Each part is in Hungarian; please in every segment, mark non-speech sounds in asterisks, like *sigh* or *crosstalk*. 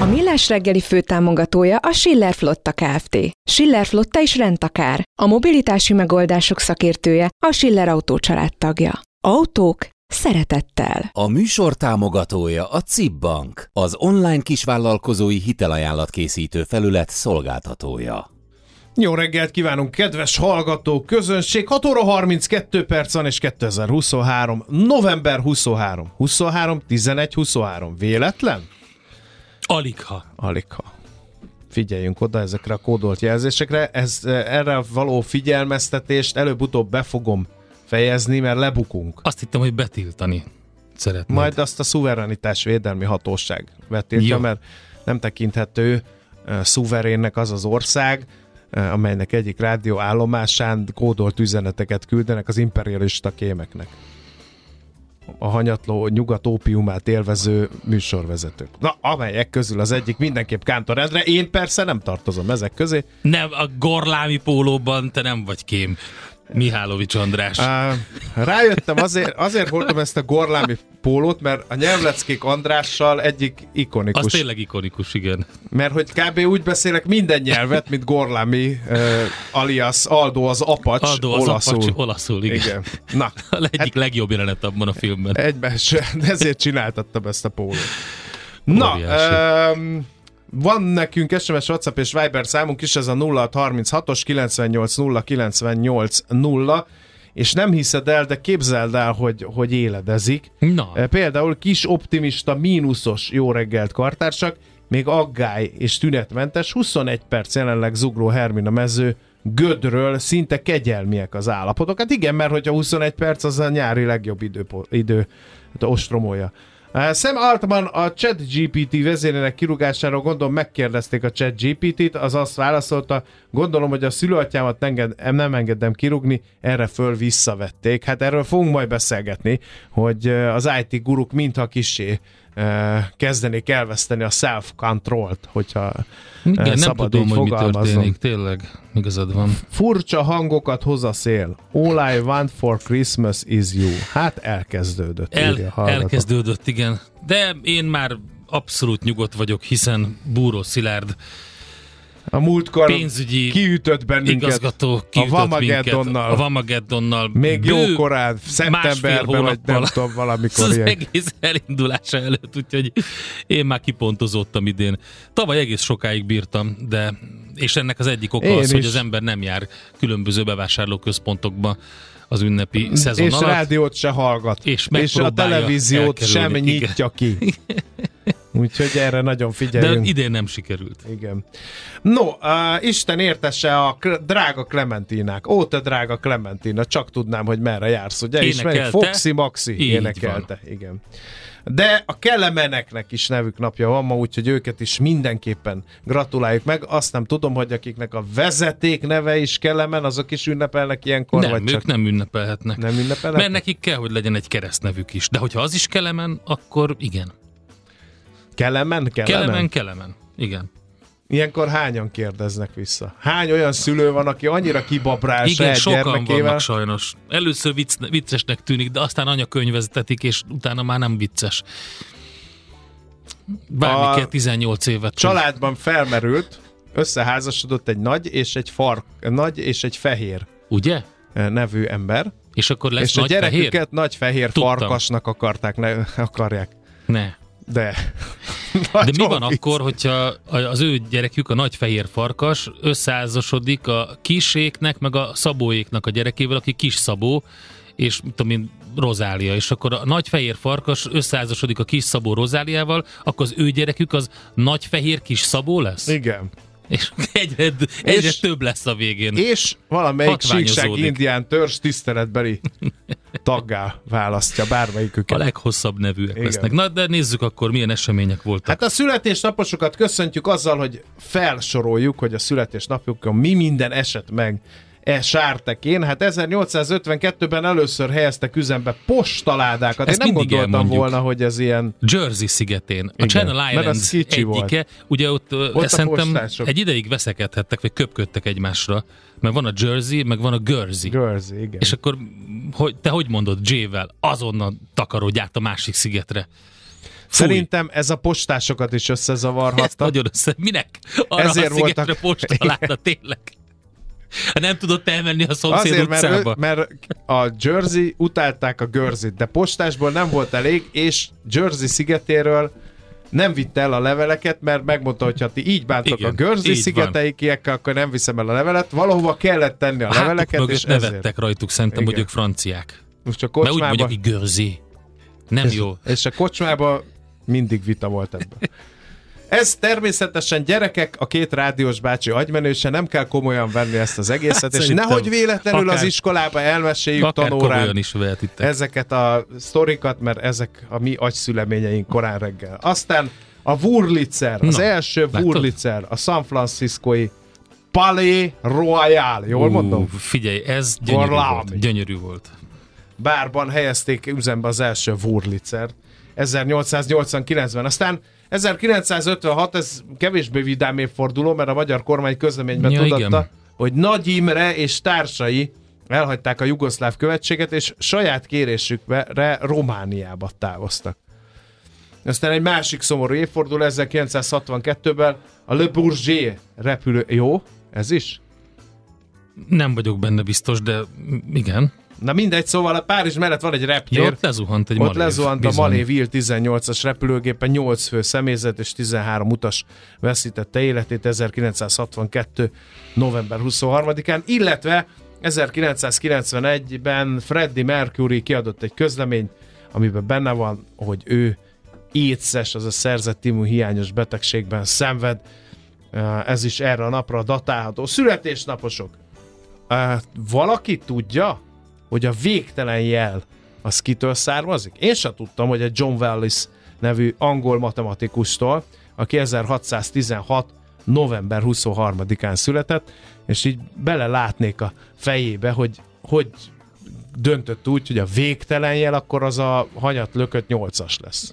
A Millás reggeli főtámogatója a Schiller Flotta Kft. Schiller Flotta is rendtakár. A mobilitási megoldások szakértője a Schiller Autó tagja. Autók szeretettel. A műsor támogatója a CIP Bank, az online kisvállalkozói hitelajánlat készítő felület szolgáltatója. Jó reggelt kívánunk, kedves hallgató közönség! 6 óra 32 perc van, és 2023. november 23. 23, 11, 23. Véletlen? Aligha. Aligha. Figyeljünk oda ezekre a kódolt jelzésekre. Ez, erre való figyelmeztetést előbb-utóbb be fogom fejezni, mert lebukunk. Azt hittem, hogy betiltani szeretnéd. Majd azt a szuverenitás védelmi hatóság betiltja, Jó. mert nem tekinthető uh, szuverénnek az az ország, uh, amelynek egyik rádió állomásán kódolt üzeneteket küldenek az imperialista kémeknek. A hanyatló nyugat ópiumát élvező műsorvezetők. Na, amelyek közül az egyik mindenképp Kántor Endre, én persze nem tartozom ezek közé. Nem, a gorlámi pólóban te nem vagy kém. Mihálovics András. Uh, rájöttem, azért, azért hordom ezt a gorlámi pólót, mert a nyelvleckék Andrással egyik ikonikus. Az tényleg ikonikus, igen. Mert hogy kb. úgy beszélek minden nyelvet, mint Gorlámi uh, alias Aldo az apacs Aldo az olaszul. apacs olaszul, igen. igen. *laughs* Na, A egyik hát, legjobb jelenet abban a filmben. egyben ezért csináltattam ezt a pólót. Na, um, van nekünk SMS, WhatsApp és Viber számunk is, ez a 0636-os 98 0 98 0, és nem hiszed el, de képzeld el, hogy, hogy éledezik. Na, E, Például kis optimista mínuszos jó reggelt kartársak, még aggály és tünetmentes, 21 perc jelenleg zugró Hermina mező, gödről szinte kegyelmiek az állapotok. Hát igen, mert hogyha 21 perc, az a nyári legjobb idő, idő hát ostromolja. Uh, Sam Altman a ChatGPT vezérének kirúgásáról gondolom megkérdezték a ChatGPT-t, az azt válaszolta, gondolom, hogy a szülőatyámat enged, nem engedem kirúgni, erre föl visszavették. Hát erről fogunk majd beszélgetni, hogy uh, az IT guruk mintha kisé kezdenék elveszteni a self-controlt, hogyha igen, nem szabad tudom, így hogy mi történik. Tényleg, igazad van. Furcsa hangokat hoz a szél. All I want for Christmas is you. Hát elkezdődött. El, elkezdődött, igen. De én már abszolút nyugodt vagyok, hiszen Búró Szilárd A múltkor pénzügyi kiütött bennünket. igazgató kiütött Vamageddonnal. minket. A Vamageddonnal. Még bő jó korán, szeptemberben, vagy nem tudom, valamikor *laughs* az ilyen. egész elindulása előtt, úgyhogy én már kipontozottam idén. Tavaly egész sokáig bírtam, de és ennek az egyik oka Én az, hogy is. az ember nem jár különböző bevásárlóközpontokba az ünnepi szezon És alatt. rádiót se hallgat. És és a televíziót sem elkerülni, nyitja ki. Úgyhogy erre nagyon De figyeljünk. idén nem sikerült. Igen. No, uh, Isten értesse a drága Clementinák. Ó, te drága Clementina, csak tudnám, hogy merre jársz, ugye? Énekelte. Foxy Maxi Így énekelte. Igen. De a kellemeneknek is nevük napja van ma, úgyhogy őket is mindenképpen gratuláljuk meg. Azt nem tudom, hogy akiknek a vezeték neve is kellemen, azok is ünnepelnek ilyenkor, nem, vagy ők csak nem ünnepelhetnek. nem ünnepelnek? Mert nekik kell, hogy legyen egy keresztnevük is. De hogyha az is Kelemen, akkor igen. Kelemen? Kelemen? Kelemen, Kelemen. Igen. Ilyenkor hányan kérdeznek vissza? Hány olyan szülő van, aki annyira kibabrál Igen, sokan gyermekével? vannak sajnos. Először vicc, viccesnek tűnik, de aztán anyakönyveztetik, és utána már nem vicces. Bármi A kell 18 évet. Családban felmerült, összeházasodott egy nagy és egy fark, nagy és egy fehér Ugye? eh, nevű ember, És akkor lesz és a nagy gyereküket fehér? nagy fehér Tudtam. farkasnak akarták, ne, akarják. Ne. De. *laughs* De mi van vicc. akkor, hogyha az ő gyerekük, a nagy fehér farkas összeházasodik a kiséknek, meg a szabóéknak a gyerekével, aki kis szabó, és mit tudom én, Rozália, és akkor a nagy fehér farkas összeházasodik a kis szabó Rozáliával, akkor az ő gyerekük az nagy fehér kis szabó lesz? Igen. És *laughs* egyre, egyre És- több lesz a végén. És valamelyik síkság indián törzs tiszteletbeli *laughs* taggá választja A bármelyiküket. leghosszabb nevűek Igen. lesznek. Na, de nézzük akkor, milyen események voltak. Hát a születésnaposokat köszöntjük azzal, hogy felsoroljuk, hogy a születésnapjukon mi minden esett meg e sártekén. Hát 1852-ben először helyeztek üzembe postaládákat. Ezt Én nem gondoltam elmondjuk. volna, hogy ez ilyen... Jersey szigetén, a Igen, Channel Islands egyike, ugye ott, Ott szerintem egy ideig veszekedhettek, vagy köpködtek egymásra, mert van a Jersey, meg van a Guernsey. Jersey, igen. És akkor hogy, te hogy mondod J-vel? Azonnal takarodj át a másik szigetre. Fúj. Szerintem ez a postásokat is Ez összezavarhatta. nagyon össze. Minek? Arra Ezért a szigetre voltak- postaláda, *laughs* tényleg. *laughs* Nem tudott elmenni a szomszéd Azért, mert, ő, mert a Jersey utálták a Guernsey-t, de postásból nem volt elég, és Jersey szigetéről nem vitte el a leveleket, mert megmondta, hogy ha ti így bántok Igen, a így szigeteikiekkel, akkor nem viszem el a levelet. Valahova kellett tenni a a hátuk leveleket, és ezért. nevettek rajtuk, szerintem, Igen. hogy ők franciák. Most a Mert úgy kocsmába, mondják, hogy Guernsey. Nem jó. és a kocsmába mindig vita volt ebből. *laughs* Ez természetesen gyerekek, a két rádiós bácsi agymenőse, nem kell komolyan venni ezt az egészet, Hát és nehogy véletlenül az akár- iskolába elmeséljük Akár tanórán is vehetitek. ezeket a sztorikat, mert ezek a mi agyszüleményeink korán reggel. Aztán a Wurlitzer, az Na, első? Wurlitzer, a San Franciscoi Palais Royal, jól mondom? Ú, Figyelj, ez gyönyörű Valami. volt. Gyönyörű volt. Bárban helyezték üzembe az első Wurlitzer 1889-ben. Aztán 1956, ez kevésbé vidám évforduló, mert a magyar kormány közleményben Ja, tudatta, igen. hogy Nagy Imre és társai elhagyták a jugoszláv követséget, és saját kérésükre Romániába távoztak. Aztán egy másik szomorú évforduló 1962-ben a Le Bourget repülő... Jó? Ez is? Nem vagyok benne biztos, de igen. Na mindegy, szóval a Párizs mellett van egy reptér. ott lezuhant egy Ott malév. lezuhant a bizony. Malév Il 18-as repülőgépen 8 fő személyzet és 13 utas veszítette életét 1962. november 23-án, illetve 1991-ben Freddie Mercury kiadott egy közleményt, amiben benne van, hogy ő étszes, az a szerzett immun hiányos betegségben szenved. Ez is erre a napra datálható. Születésnaposok. Valaki tudja, hogy a végtelen jel az kitől származik? Én sem tudtam, hogy egy John Wallis nevű angol matematikustól, aki 1616 november 23-án született, és így belelátnék a fejébe, hogy hogy döntött úgy, hogy a végtelen jel, akkor az a hanyat lökött 8-as lesz.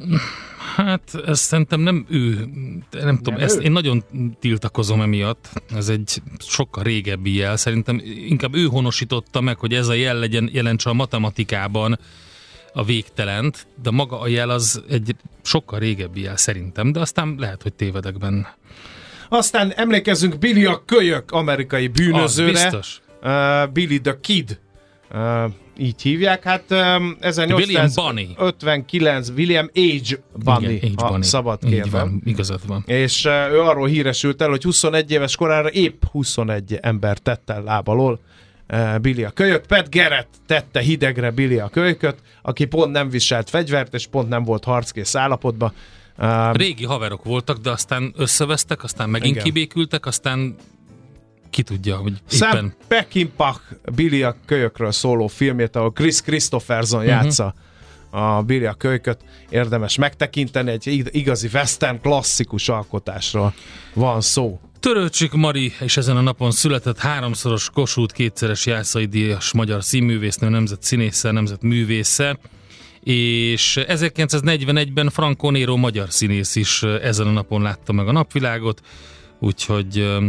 Hát, ez szerintem nem ő, nem tudom, ezt ő? én nagyon tiltakozom emiatt. Ez egy sokkal régebbi jel. Szerintem inkább ő honosította meg, hogy ez a jel legyen, jelentse a matematikában a végtelent, de maga a jel az egy sokkal régebbi jel szerintem, de aztán lehet, hogy tévedek benne. Aztán emlékezzünk Billy a kölyök amerikai Az bűnözőre. biztos. Uh, Billy the Kid. Uh, így hívják. Hát um, William Bunny. 1859 William H. Bunny, Igen, ha van, szabad van, igazad van. És uh, ő arról híresült el, hogy 21 éves korára épp 21 ember tette el lábalól uh, Billy a kölyök. Pat Garrett tette hidegre Billy a kölyköt, aki pont nem viselt fegyvert, és pont nem volt harckész állapotban. Uh, Régi haverok voltak, de aztán összevesztek, aztán megint Igen. kibékültek, aztán ki tudja, hogy Sam éppen Peckinpah Billy a kölyökről szóló filmjét, ahol Chris Christopherson uh-huh. játsza a Billy a kölyköt, érdemes megtekinteni, egy ig- igazi western klasszikus alkotásról van szó. Törőcsik Mari, és ezen a napon született háromszoros Kossuth kétszeres Jászai díjas magyar színművésznő, nemzet színésze, nemzet művésze, és 1941-ben Franco Nero magyar színész is ezen a napon látta meg a napvilágot, úgyhogy ö,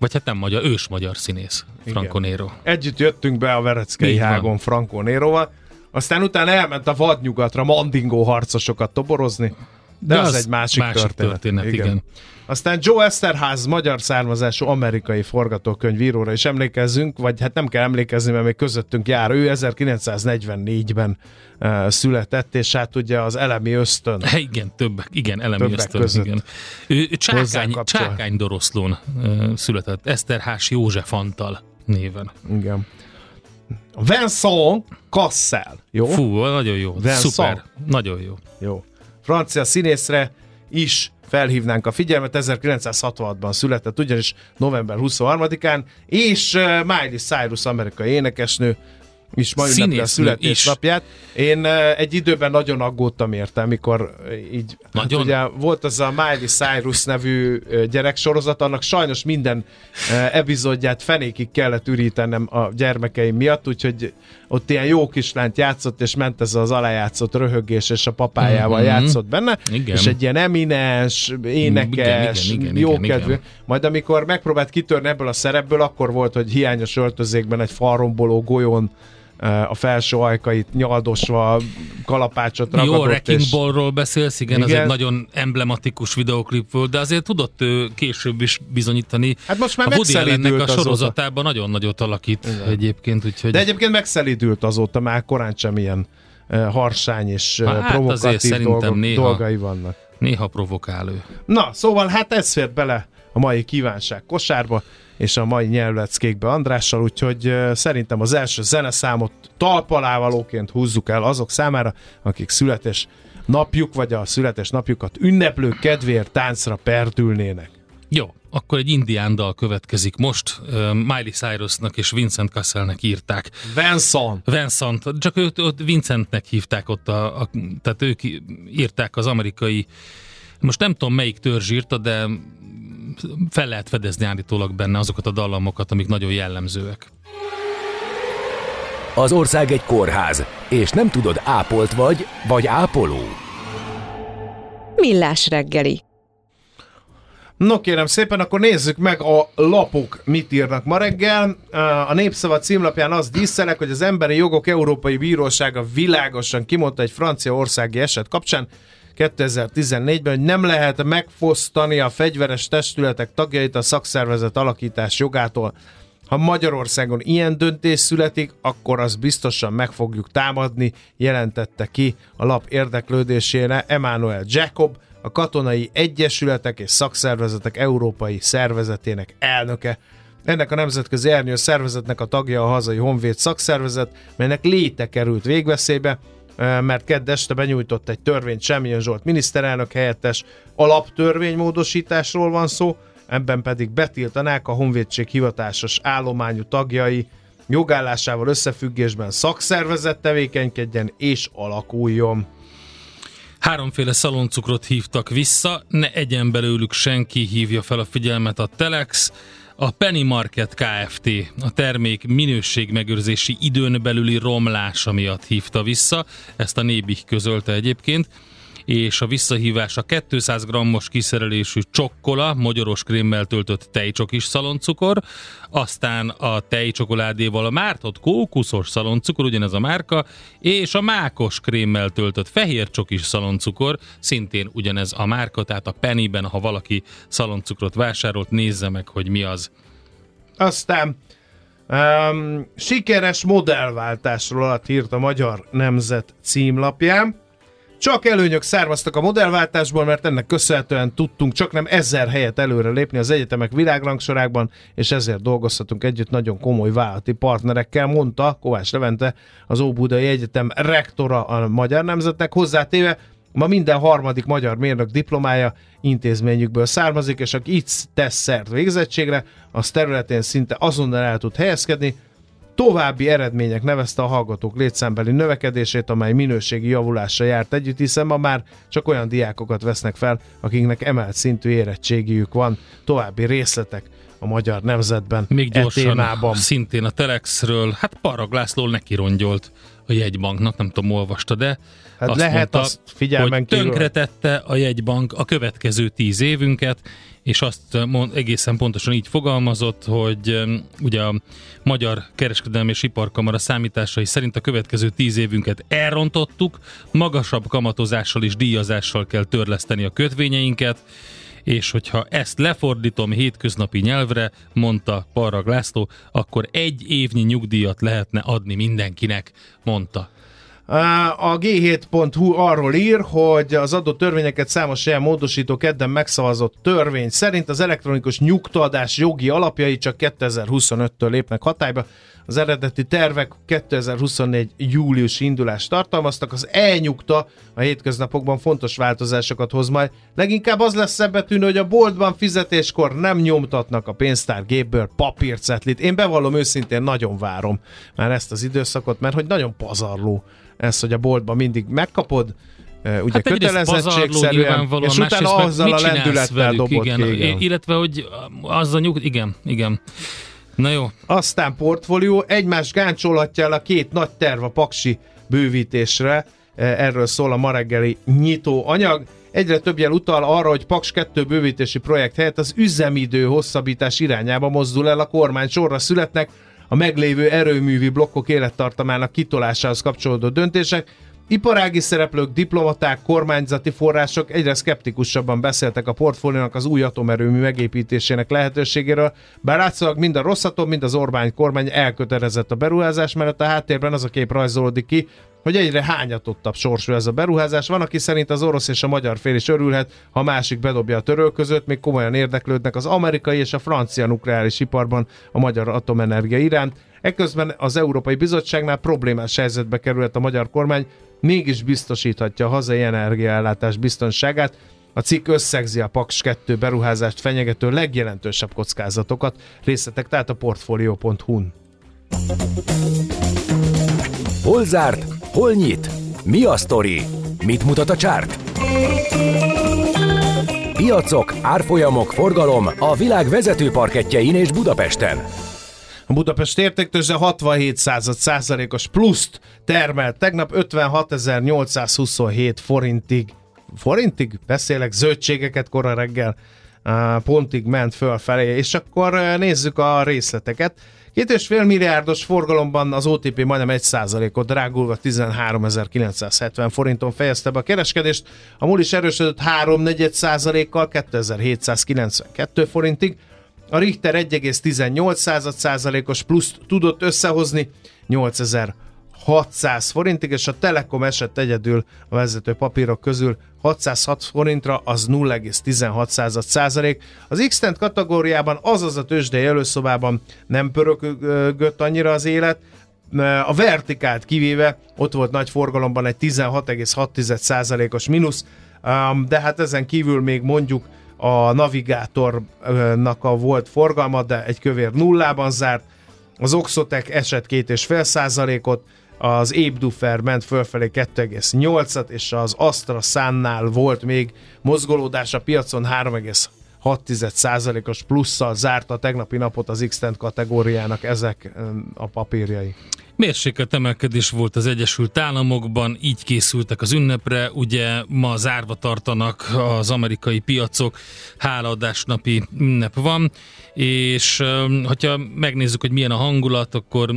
vagy hát nem magyar, ős magyar színész. Franco Nero. Együtt jöttünk be a Vereckei Így van. hágon Franco Néroval, aztán utána elment a vadnyugatra mandingó harcosokat toborozni, de, De az, az egy másik, másik történet. történet, igen. Aztán Joe Esterház magyar származású amerikai forgatókönyvíróra is emlékezzünk, vagy hát nem kell emlékezni, mert még közöttünk jár. Ő 1944-ben uh, született, és hát ugye az elemi ösztön *laughs* igen, többek, igen, elemi Többek ösztön, között. igen. Ő csákány, csákány Doroszlón ö, született, Eszterhás József Antal néven. Igen. Vincent Cassel. Jó? Fú, nagyon jó, Vincent. szuper, nagyon jó. Jó. Francia színészre is felhívnánk a figyelmet, 1966-ban született, ugyanis november 23-án, és uh, Miley Cyrus amerikai énekesnő is ma ünnepli a születésnapját. Én uh, egy időben nagyon aggódtam érte, amikor uh, így, Nagyon? hát ugye volt az a Miley Cyrus nevű uh, gyereksorozat, annak sajnos minden epizódját fenékig kellett ürítenem a gyermekeim miatt, úgyhogy ott ilyen jó kislányt játszott, és ment ez az alájátszott röhögés, és a papájával Mhm. játszott benne, Igen. és egy ilyen eminens, énekes, Igen, igen, igen, jókedvű. Majd amikor megpróbált kitörni ebből a szerepből, akkor volt, hogy hiányos öltözékben egy falromboló golyón eh, a felső ajkait nyaldosva kalapácsot Jó, ragadott, Wrecking és Ballról beszélsz, igen, igen, az egy nagyon emblematikus videoklip volt, de azért tudott ő később is bizonyítani. Hát most már a Woody a sorozatában nagyon nagyot alakít igen. egyébként, úgyhogy... De egyébként megszelídült azóta, már korán sem ilyen harsány és Hát provokatív dolgok, néha- dolgai vannak. Néha provokál ő. Na, szóval hát ez fért bele a mai kívánság kosárba, és a mai nyelvleckékbe Andrással, úgyhogy szerintem az első zeneszámot talpalávalóként húzzuk el azok számára, akik születés napjuk, vagy a születés napjukat ünneplő kedvéért táncra perdülnének. Jó, akkor egy indián dal következik most. Uh, Miley Cyrusnak és Vincent Casselnek írták. Vincent! Vincent, csak őt, őt Vincentnek hívták ott, a, a, tehát ők írták az amerikai, most nem tudom melyik törzs írta, de fel lehet fedezni állítólag benne azokat a dallamokat, amik nagyon jellemzőek. Az ország egy kórház, és nem tudod, ápolt vagy, vagy ápoló. Millás reggeli. No kérem szépen, akkor nézzük meg a lapok mit írnak ma reggel. A Népszava címlapján az díszelek, hogy az Emberi Jogok Európai Bírósága világosan kimondta egy franciaországi eset kapcsán 2014-ben, hogy nem lehet megfosztani a fegyveres testületek tagjait a szakszervezet alakítás jogától. Ha Magyarországon ilyen döntés születik, akkor azt biztosan meg fogjuk támadni, jelentette ki a lap érdeklődésére Emmanuel Jacob, a Katonai Egyesületek és Szakszervezetek Európai Szervezetének elnöke. Ennek a nemzetközi ernyő szervezetnek a tagja a hazai Honvéd szakszervezet, melynek léte került végveszélybe, mert kedd este benyújtott egy törvényt Semmilyen Zsolt miniszterelnök helyettes alaptörvénymódosításról van szó, ebben pedig betiltanák a honvédség hivatásos állományú tagjai jogállásával összefüggésben szakszervezet tevékenykedjen és alakuljon. Háromféle szaloncukrot hívtak vissza, ne egyen belőlük senki hívja fel a figyelmet a Telex, a Penny Market Kft. a termék minőségmegőrzési időn belüli romlása miatt hívta vissza, ezt a Nébih közölte egyébként, és a visszahívás a 200 g-os kiszerelésű csokkola, magyaros krémmel töltött tejcsokis szaloncukor, aztán a tejcsokoládéval a mártott kókuszos szaloncukor, ugyanez a márka, és a mákos krémmel töltött fehér csokis szaloncukor, szintén ugyanez a márka, tehát a Pennyben, ha valaki szaloncukrot vásárolt, nézze meg, hogy mi az. Aztán um, sikeres modellváltásról alatt írt a Magyar Nemzet címlapján. Csak előnyök származtak a modellváltásból, mert ennek köszönhetően tudtunk csak nem ezer helyet előre lépni az egyetemek világrangsorákban, és ezért dolgozhatunk együtt nagyon komoly vállalati partnerekkel, mondta Kovács Levente, az Óbudai Egyetem rektora a Magyar Nemzetnek, hozzátéve, Ma minden harmadik magyar mérnök diplomája intézményükből származik, és aki így tesz szert végzettségre, az területén szinte azonnal el tud helyezkedni. További eredmények nevezte a hallgatók létszámbeli növekedését, amely minőségi javulással járt együtt, hiszen ma már csak olyan diákokat vesznek fel, akiknek emelt szintű érettségiük van. További részletek a magyar nemzetben Még e gyorsan, témában. szintén a Telexről, hát Parag László neki rongyolt a jegybanknak, nem tudom, olvasta, de Hát azt lehet mondta, azt figyelmen hogy tönkretette a jegybank a következő tíz évünket, és azt mond, egészen pontosan így fogalmazott, hogy ugye a Magyar Kereskedelmi és Iparkamara számításai szerint a következő tíz évünket elrontottuk, magasabb kamatozással és díjazással kell törleszteni a kötvényeinket, és hogyha ezt lefordítom hétköznapi nyelvre, mondta Parrag László, akkor egy évnyi nyugdíjat lehetne adni mindenkinek, mondta. A G7.hu arról ír, hogy az adott törvényeket számos ilyen módosító kedden megszavazott törvény szerint az elektronikus nyugtaadás jogi alapjai csak 2025-től lépnek hatályba. Az eredeti tervek 2024. július indulást tartalmaztak. Az e-nyugta a hétköznapokban fontos változásokat hoz majd. Leginkább az lesz szebbetűnő, hogy a boltban fizetéskor nem nyomtatnak a pénztárgépből papírcetlit. Én bevallom őszintén nagyon várom már ezt az időszakot, mert hogy nagyon pazarló ez, hogy a boltban mindig megkapod, eh, ugye Hát kötelezettségszerűen, és utána azzal a lendülettel dobod igen, ki. Igen. Illetve, hogy az a nyug... Igen, igen. Na jó, Aztán portfólió, egymást gáncsolhatja el a két nagy terv a paksi bővítésre, Eh, erről szól a ma reggeli nyitó anyag. Egyre több jel utal arra, hogy Paks 2 bővítési projekt helyett az üzemidő hosszabbítás irányába mozdul el a kormány. Sorra születnek a meglévő erőművi blokkok élettartamának kitolásához kapcsolódó döntések. Iparági szereplők, diplomaták, kormányzati források egyre szkeptikusabban beszéltek a portfóliónak az új atomerőmű megépítésének lehetőségéről, bár látszólag mind a Rosszatom, mind az Orbán kormány elkötelezett a beruházás mellett a háttérben az a kép rajzolódik ki, hogy egyre hányatottabb sorsú ez a beruházás. Van, aki szerint az orosz és a magyar fél is örülhet, ha másik bedobja a törő között, még komolyan érdeklődnek az amerikai és a francia nukleáris iparban a magyar atomenergia iránt. Ekközben az Európai Bizottságnál problémás helyzetbe került a magyar kormány, mégis biztosíthatja a hazai energiaellátás biztonságát. A cikk összegzi a Paks 2 beruházást fenyegető legjelentősebb kockázatokat. Részletek tehát a portfolio.hu-n. Hol zárt? Hol nyit? Mi a sztori? Mit mutat a csárt? Piacok, árfolyamok, forgalom a világ vezető parketjein és Budapesten. A Budapest értéktőzse 67 század százalékos pluszt termelt. Tegnap 56.827 forintig. Forintig? Beszélek zöldségeket kora reggel pontig ment fölfelé. És akkor nézzük a részleteket. Két és fél milliárdos forgalomban az OTP majdnem 1% ot drágulva 13.970 forinton fejezte be a kereskedést. A MUL is erősödött 3 százalékkal 2792 forintig. A Richter 1,18 százalékos pluszt tudott összehozni 8600 forintig, és a Telekom esett egyedül a vezető papírok közül 606 forintra, az 0,16 százalék. Az x kategóriában, azaz a tőzsdei előszobában nem pörögött annyira az élet, a vertikált kivéve ott volt nagy forgalomban egy 16,6%-os mínusz, de hát ezen kívül még mondjuk a navigátornak a volt forgalma, de egy kövér nullában zárt, az Oxotec esett 2,5%-ot, az Ébdufer ment fölfelé 2,8-at, és az Astra Sunnál volt még mozgolódás a piacon 3,6%-os plusszal zárta a tegnapi napot az x kategóriának ezek a papírjai. Mérsékelt emelkedés volt az Egyesült Államokban, így készültek az ünnepre, ugye ma zárva tartanak az amerikai piacok, hálaadásnapi ünnep van, és hogyha megnézzük, hogy milyen a hangulat, akkor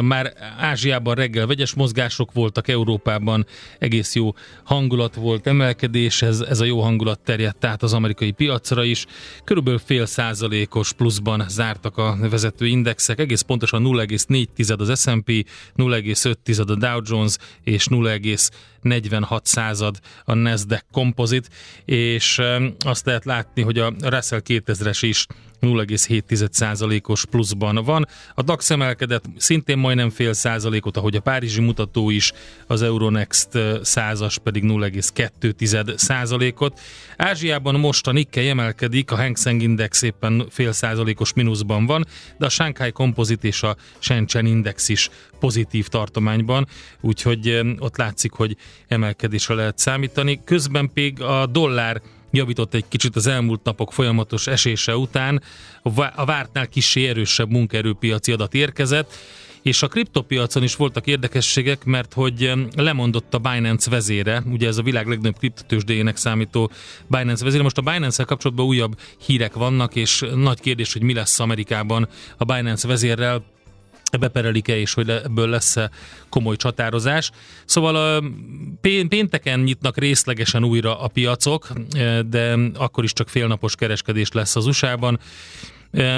már Ázsiában reggel vegyes mozgások voltak, Európában egész jó hangulat volt, emelkedés, ez, ez a jó hangulat terjedt át az amerikai piacra is. Körülbelül fél százalékos pluszban zártak a vezető indexek, egész pontosan 0,4 az S&P, 0,5 a Dow Jones és 0,46 század a Nasdaq Composite, és azt lehet látni, hogy a Russell 2000-es is 0,7%-os pluszban van. A DAX emelkedett szintén majdnem fél százalékot, ahogy a párizsi mutató is, az Euronext százas pedig 0,2 százalékot. Ázsiában most a Nikkei emelkedik, a Hang Seng Index éppen fél százalékos mínuszban van, de a Shanghai Composite és a Shenzhen Index is pozitív tartományban, úgyhogy ott látszik, hogy emelkedésre lehet számítani. Közben pedig a dollár javított egy kicsit az elmúlt napok folyamatos esése után. A vártnál kicsi erősebb munkaerőpiaci adat érkezett, és a kriptopiacon is voltak érdekességek, mert hogy lemondott a Binance vezére, ugye ez a világ legnagyobb kriptotősdéjének számító Binance vezére. Most a Binance-el kapcsolatban újabb hírek vannak, és nagy kérdés, hogy mi lesz Amerikában a Binance vezérrel, beperelik-e, és hogy ebből lesz-e komoly csatározás. Szóval pénteken nyitnak részlegesen újra a piacok, de akkor is csak félnapos kereskedés lesz az USA-ban.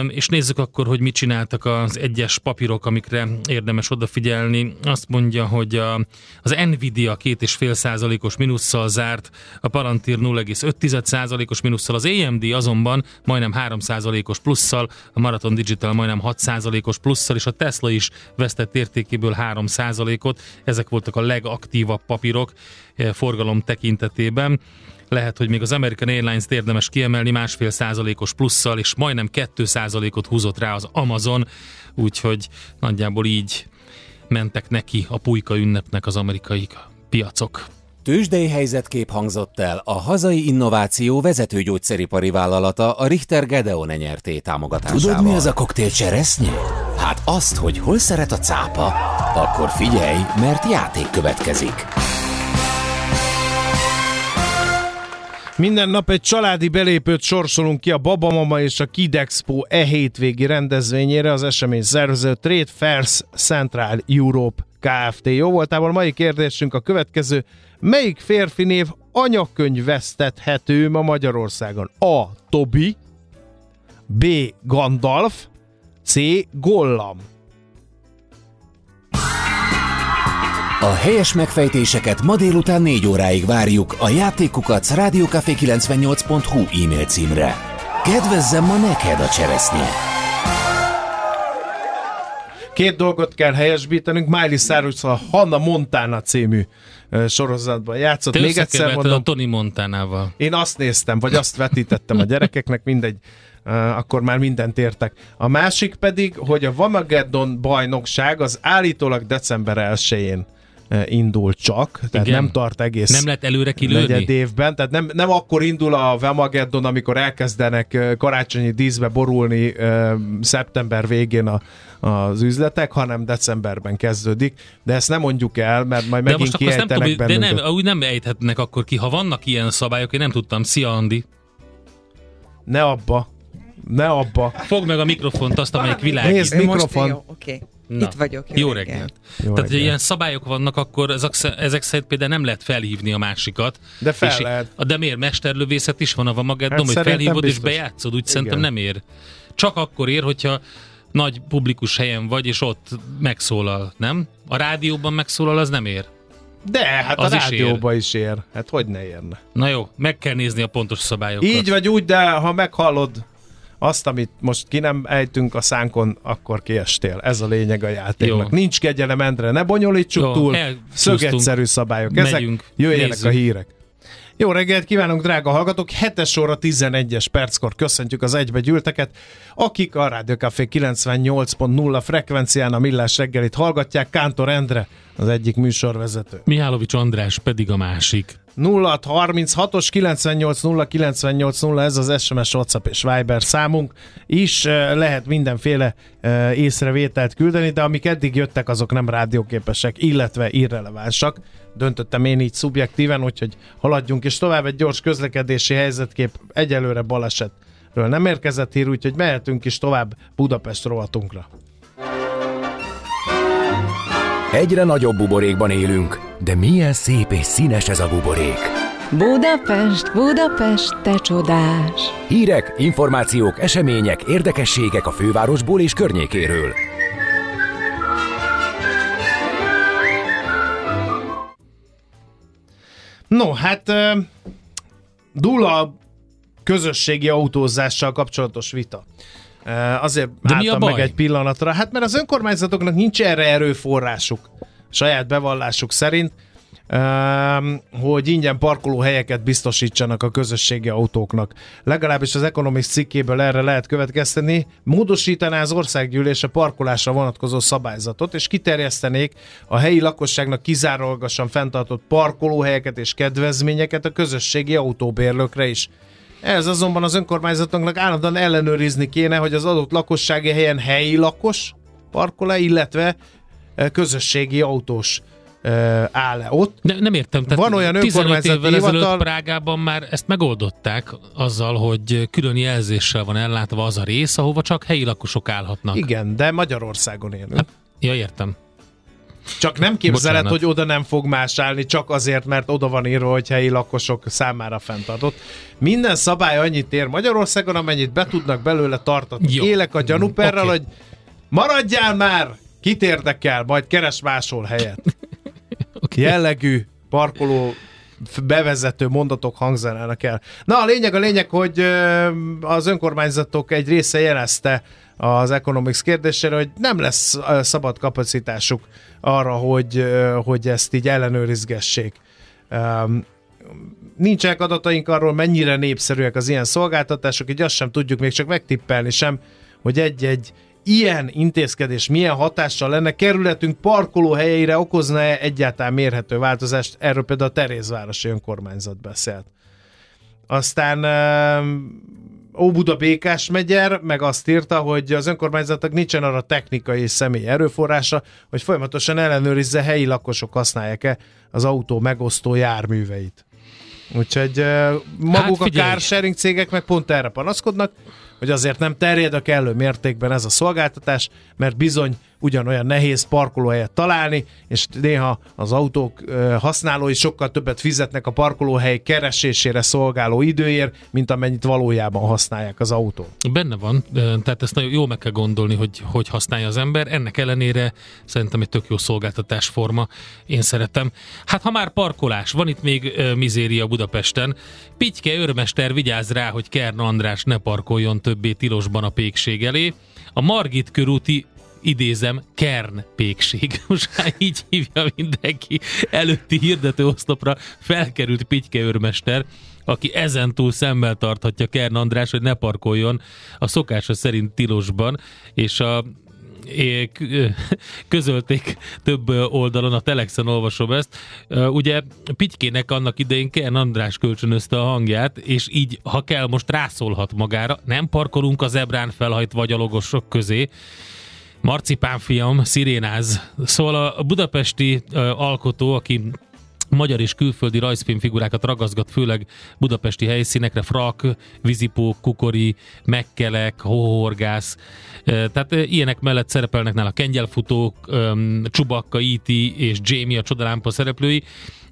És nézzük akkor, hogy mit csináltak az egyes papírok, amikre érdemes odafigyelni. Azt mondja, hogy a, az Nvidia 2,5 százalékos minusszal zárt, a Palantir 0,5 százalékos minusszal, az AMD azonban majdnem 3 százalékos plusszal, a Marathon Digital majdnem 6 százalékos plusszal, és a Tesla is vesztett értékéből 3 százalékot. Ezek voltak a legaktívabb papírok eh, forgalom tekintetében lehet, hogy még az American Airlines-t érdemes kiemelni másfél százalékos plusszal, és majdnem 2 százalékot húzott rá az Amazon, úgyhogy nagyjából így mentek neki a pulyka ünnepnek az amerikai piacok. Tőzsdei helyzetkép hangzott el a hazai innováció vezető gyógyszeripari vállalata a Richter Gedeon nyerté támogatásával. Tudod, mi az a koktél cseresznyi? Hát azt, hogy hol szeret a cápa, akkor figyelj, mert játék következik. Minden nap egy családi belépőt sorsolunk ki a Babamama és a Kid Expo e hétvégi rendezvényére az esemény szervező Trade Fairs Central Europe Kft. Jó voltából mai kérdésünk a következő. Melyik férfi név anyakönyv vesztethető ma Magyarországon? A. Tobi B. Gandalf C. Gollam A helyes megfejtéseket ma délután 4 óráig várjuk a játékukat rádiókafé98.hu e-mail címre. Kedvezzem ma neked a cseresznye! Két dolgot kell helyesbítenünk. Miley Cyrus a Hanna Montana című sorozatban játszott. Te Még egyszer mondom. a Tony Montanával. Én azt néztem, vagy azt vetítettem a gyerekeknek, mindegy, akkor már mindent értek. A másik pedig, hogy a Vamageddon bajnokság az állítólag december 1-én indul csak, tehát Igen. nem tart egész nem lehet előre kilőni? évben, tehát nem, nem akkor indul a Vemageddon, amikor elkezdenek karácsonyi díszbe borulni szeptember végén a, az üzletek, hanem decemberben kezdődik, de ezt nem mondjuk el, mert majd megint de most nem tudom, De nem, úgy nem ejthetnek akkor ki, ha vannak ilyen szabályok, én nem tudtam. Szia, Andi! Ne abba! Ne abba! Fogd meg a mikrofont, azt, amelyik világít. Nézd, mikrofon! Jó, okay. Na, Itt vagyok. Jó, jó reggelt. reggelt. Jó Tehát, reggelt. ilyen szabályok vannak, akkor ezek, ezek szerint például nem lehet felhívni a másikat. De fel és lehet. A demér mesterlövészet is van a magad, hát hogy felhívod biztos. és bejátszod, úgy Igen. szerintem nem ér. Csak akkor ér, hogyha nagy publikus helyen vagy, és ott megszólal, nem? A rádióban megszólal, az nem ér. De, hát az a rádióban is, is ér. Hát hogy ne érne? Na jó, meg kell nézni a pontos szabályokat. Így vagy úgy, de ha meghallod azt, amit most ki nem ejtünk a szánkon, akkor kiestél. Ez a lényeg a játéknak. Jó. Nincs kegyelem, Endre, ne bonyolítsuk Jó, túl. Szögetszerű szabályok. Ezek Megyünk, jöjjenek nézzük. a hírek. Jó reggelt kívánunk, drága hallgatók! 7 óra 11-es perckor köszöntjük az egybe gyűlteket, akik a Rádió Café 98.0 frekvencián a Millás reggelit hallgatják. Kántor Endre, az egyik műsorvezető. Mihálovics András pedig a másik. 0636-os 98 ez az SMS, WhatsApp és Viber számunk is lehet mindenféle észrevételt küldeni, de amik eddig jöttek, azok nem rádióképesek, illetve irrelevánsak. Döntöttem én így szubjektíven, úgyhogy haladjunk és tovább egy gyors közlekedési helyzetkép egyelőre balesetről nem érkezett hír, úgyhogy mehetünk is tovább Budapest rovatunkra. Egyre nagyobb buborékban élünk, de milyen szép és színes ez a buborék. Budapest, Budapest, te csodás! Hírek, információk, események, érdekességek a fővárosból és környékéről. No, hát Dula közösségi autózással kapcsolatos vita. Azért De baj? meg egy pillanatra. Hát mert az önkormányzatoknak nincs erre erőforrásuk, saját bevallásuk szerint. hogy ingyen parkolóhelyeket biztosítsanak a közösségi autóknak. Legalábbis az Economics cikkéből erre lehet következteni. Módosítaná az országgyűlés a parkolásra vonatkozó szabályzatot, és kiterjesztenék a helyi lakosságnak kizárólagosan fenntartott parkolóhelyeket és kedvezményeket a közösségi autóbérlőkre is. Ez azonban az önkormányzatoknak állandóan ellenőrizni kéne, hogy az adott lakossági helyen helyi lakos parkol illetve eh, közösségi autós eh, áll-e ott. De nem értem, tehát Van olyan 15 önkormányzati évvel ezelőtt hivatal- Prágában már ezt megoldották azzal, hogy külön jelzéssel van ellátva az a rész, ahova csak helyi lakosok állhatnak. Igen, de Magyarországon élünk. Hát, ja, értem. Csak nem képzeled, Bocsánat. hogy oda nem fog más állni, csak azért, mert oda van írva, hogy helyi lakosok számára fenntartott. Minden szabály annyit ér Magyarországon, amennyit be tudnak belőle tartatni. Jó. Élek a gyanúperrel, Oké. hogy maradjál már! Kit érdekel, majd keres máshol helyet. *laughs* Okay. jellegű parkoló bevezető mondatok hangzanának el. Na, a lényeg a lényeg, hogy az önkormányzatok egy része jelezte az Economics kérdésére, hogy nem lesz szabad kapacitásuk arra, hogy, hogy ezt így ellenőrizgessék. Nincsenek adataink arról, mennyire népszerűek az ilyen szolgáltatások, így azt sem tudjuk még csak megtippelni sem, hogy egy-egy ilyen intézkedés milyen hatással lenne, kerületünk parkolóhelyeire okozna-e egyáltalán mérhető változást, erről például a Terézvárosi önkormányzat beszélt. Aztán Óbuda Békás megyer meg azt írta, hogy az önkormányzatnak nincsen arra technikai és személyi erőforrása, hogy folyamatosan ellenőrizze helyi lakosok használják-e az autó megosztó járműveit. Úgyhogy uh, maguk Hát a carsharing cégek meg pont erre panaszkodnak, hogy azért nem terjed a kellő mértékben ez a szolgáltatás, mert bizony ugyanolyan nehéz parkolóhelyet találni, és néha az autók használói sokkal többet fizetnek a parkolóhely keresésére szolgáló időért, mint amennyit valójában használják az autót. Benne van, tehát ezt nagyon jól meg kell gondolni, hogy hogy használja az ember. Ennek ellenére szerintem egy tök jó szolgáltatásforma. Én szeretem. Hát ha már parkolás, van itt még mizéria Budapesten. Pityke őrmester vigyáz rá, hogy Kern András ne parkoljon többé tilosban a pékség elé. A Margit körúti idézem, Kern pékség. *laughs* Most már így hívja mindenki. Előtti hirdető oszlopra felkerült Pityke őrmester, aki ezentúl szemmel tarthatja Kern András, hogy ne parkoljon a szokása szerint tilosban, és a közölték több oldalon, a Telexen olvasom ezt. Ugye Pitykének annak idején Kern András kölcsönözte a hangját, és így, ha kell, most rászólhat magára. Nem parkolunk az ebrán felhajt vagy a logosok közé, Marcipán fiam, szirénáz. Szóval a budapesti alkotó, aki magyar és külföldi rajzfilmfigurákat ragaszgat, főleg budapesti helyszínekre, frak, vízipók, kukori, mekkelek, hóhorgász. Tehát ilyenek mellett szerepelnek nála kengyelfutók, Csubakka, E.T. és Jamie a csodalámpa szereplői.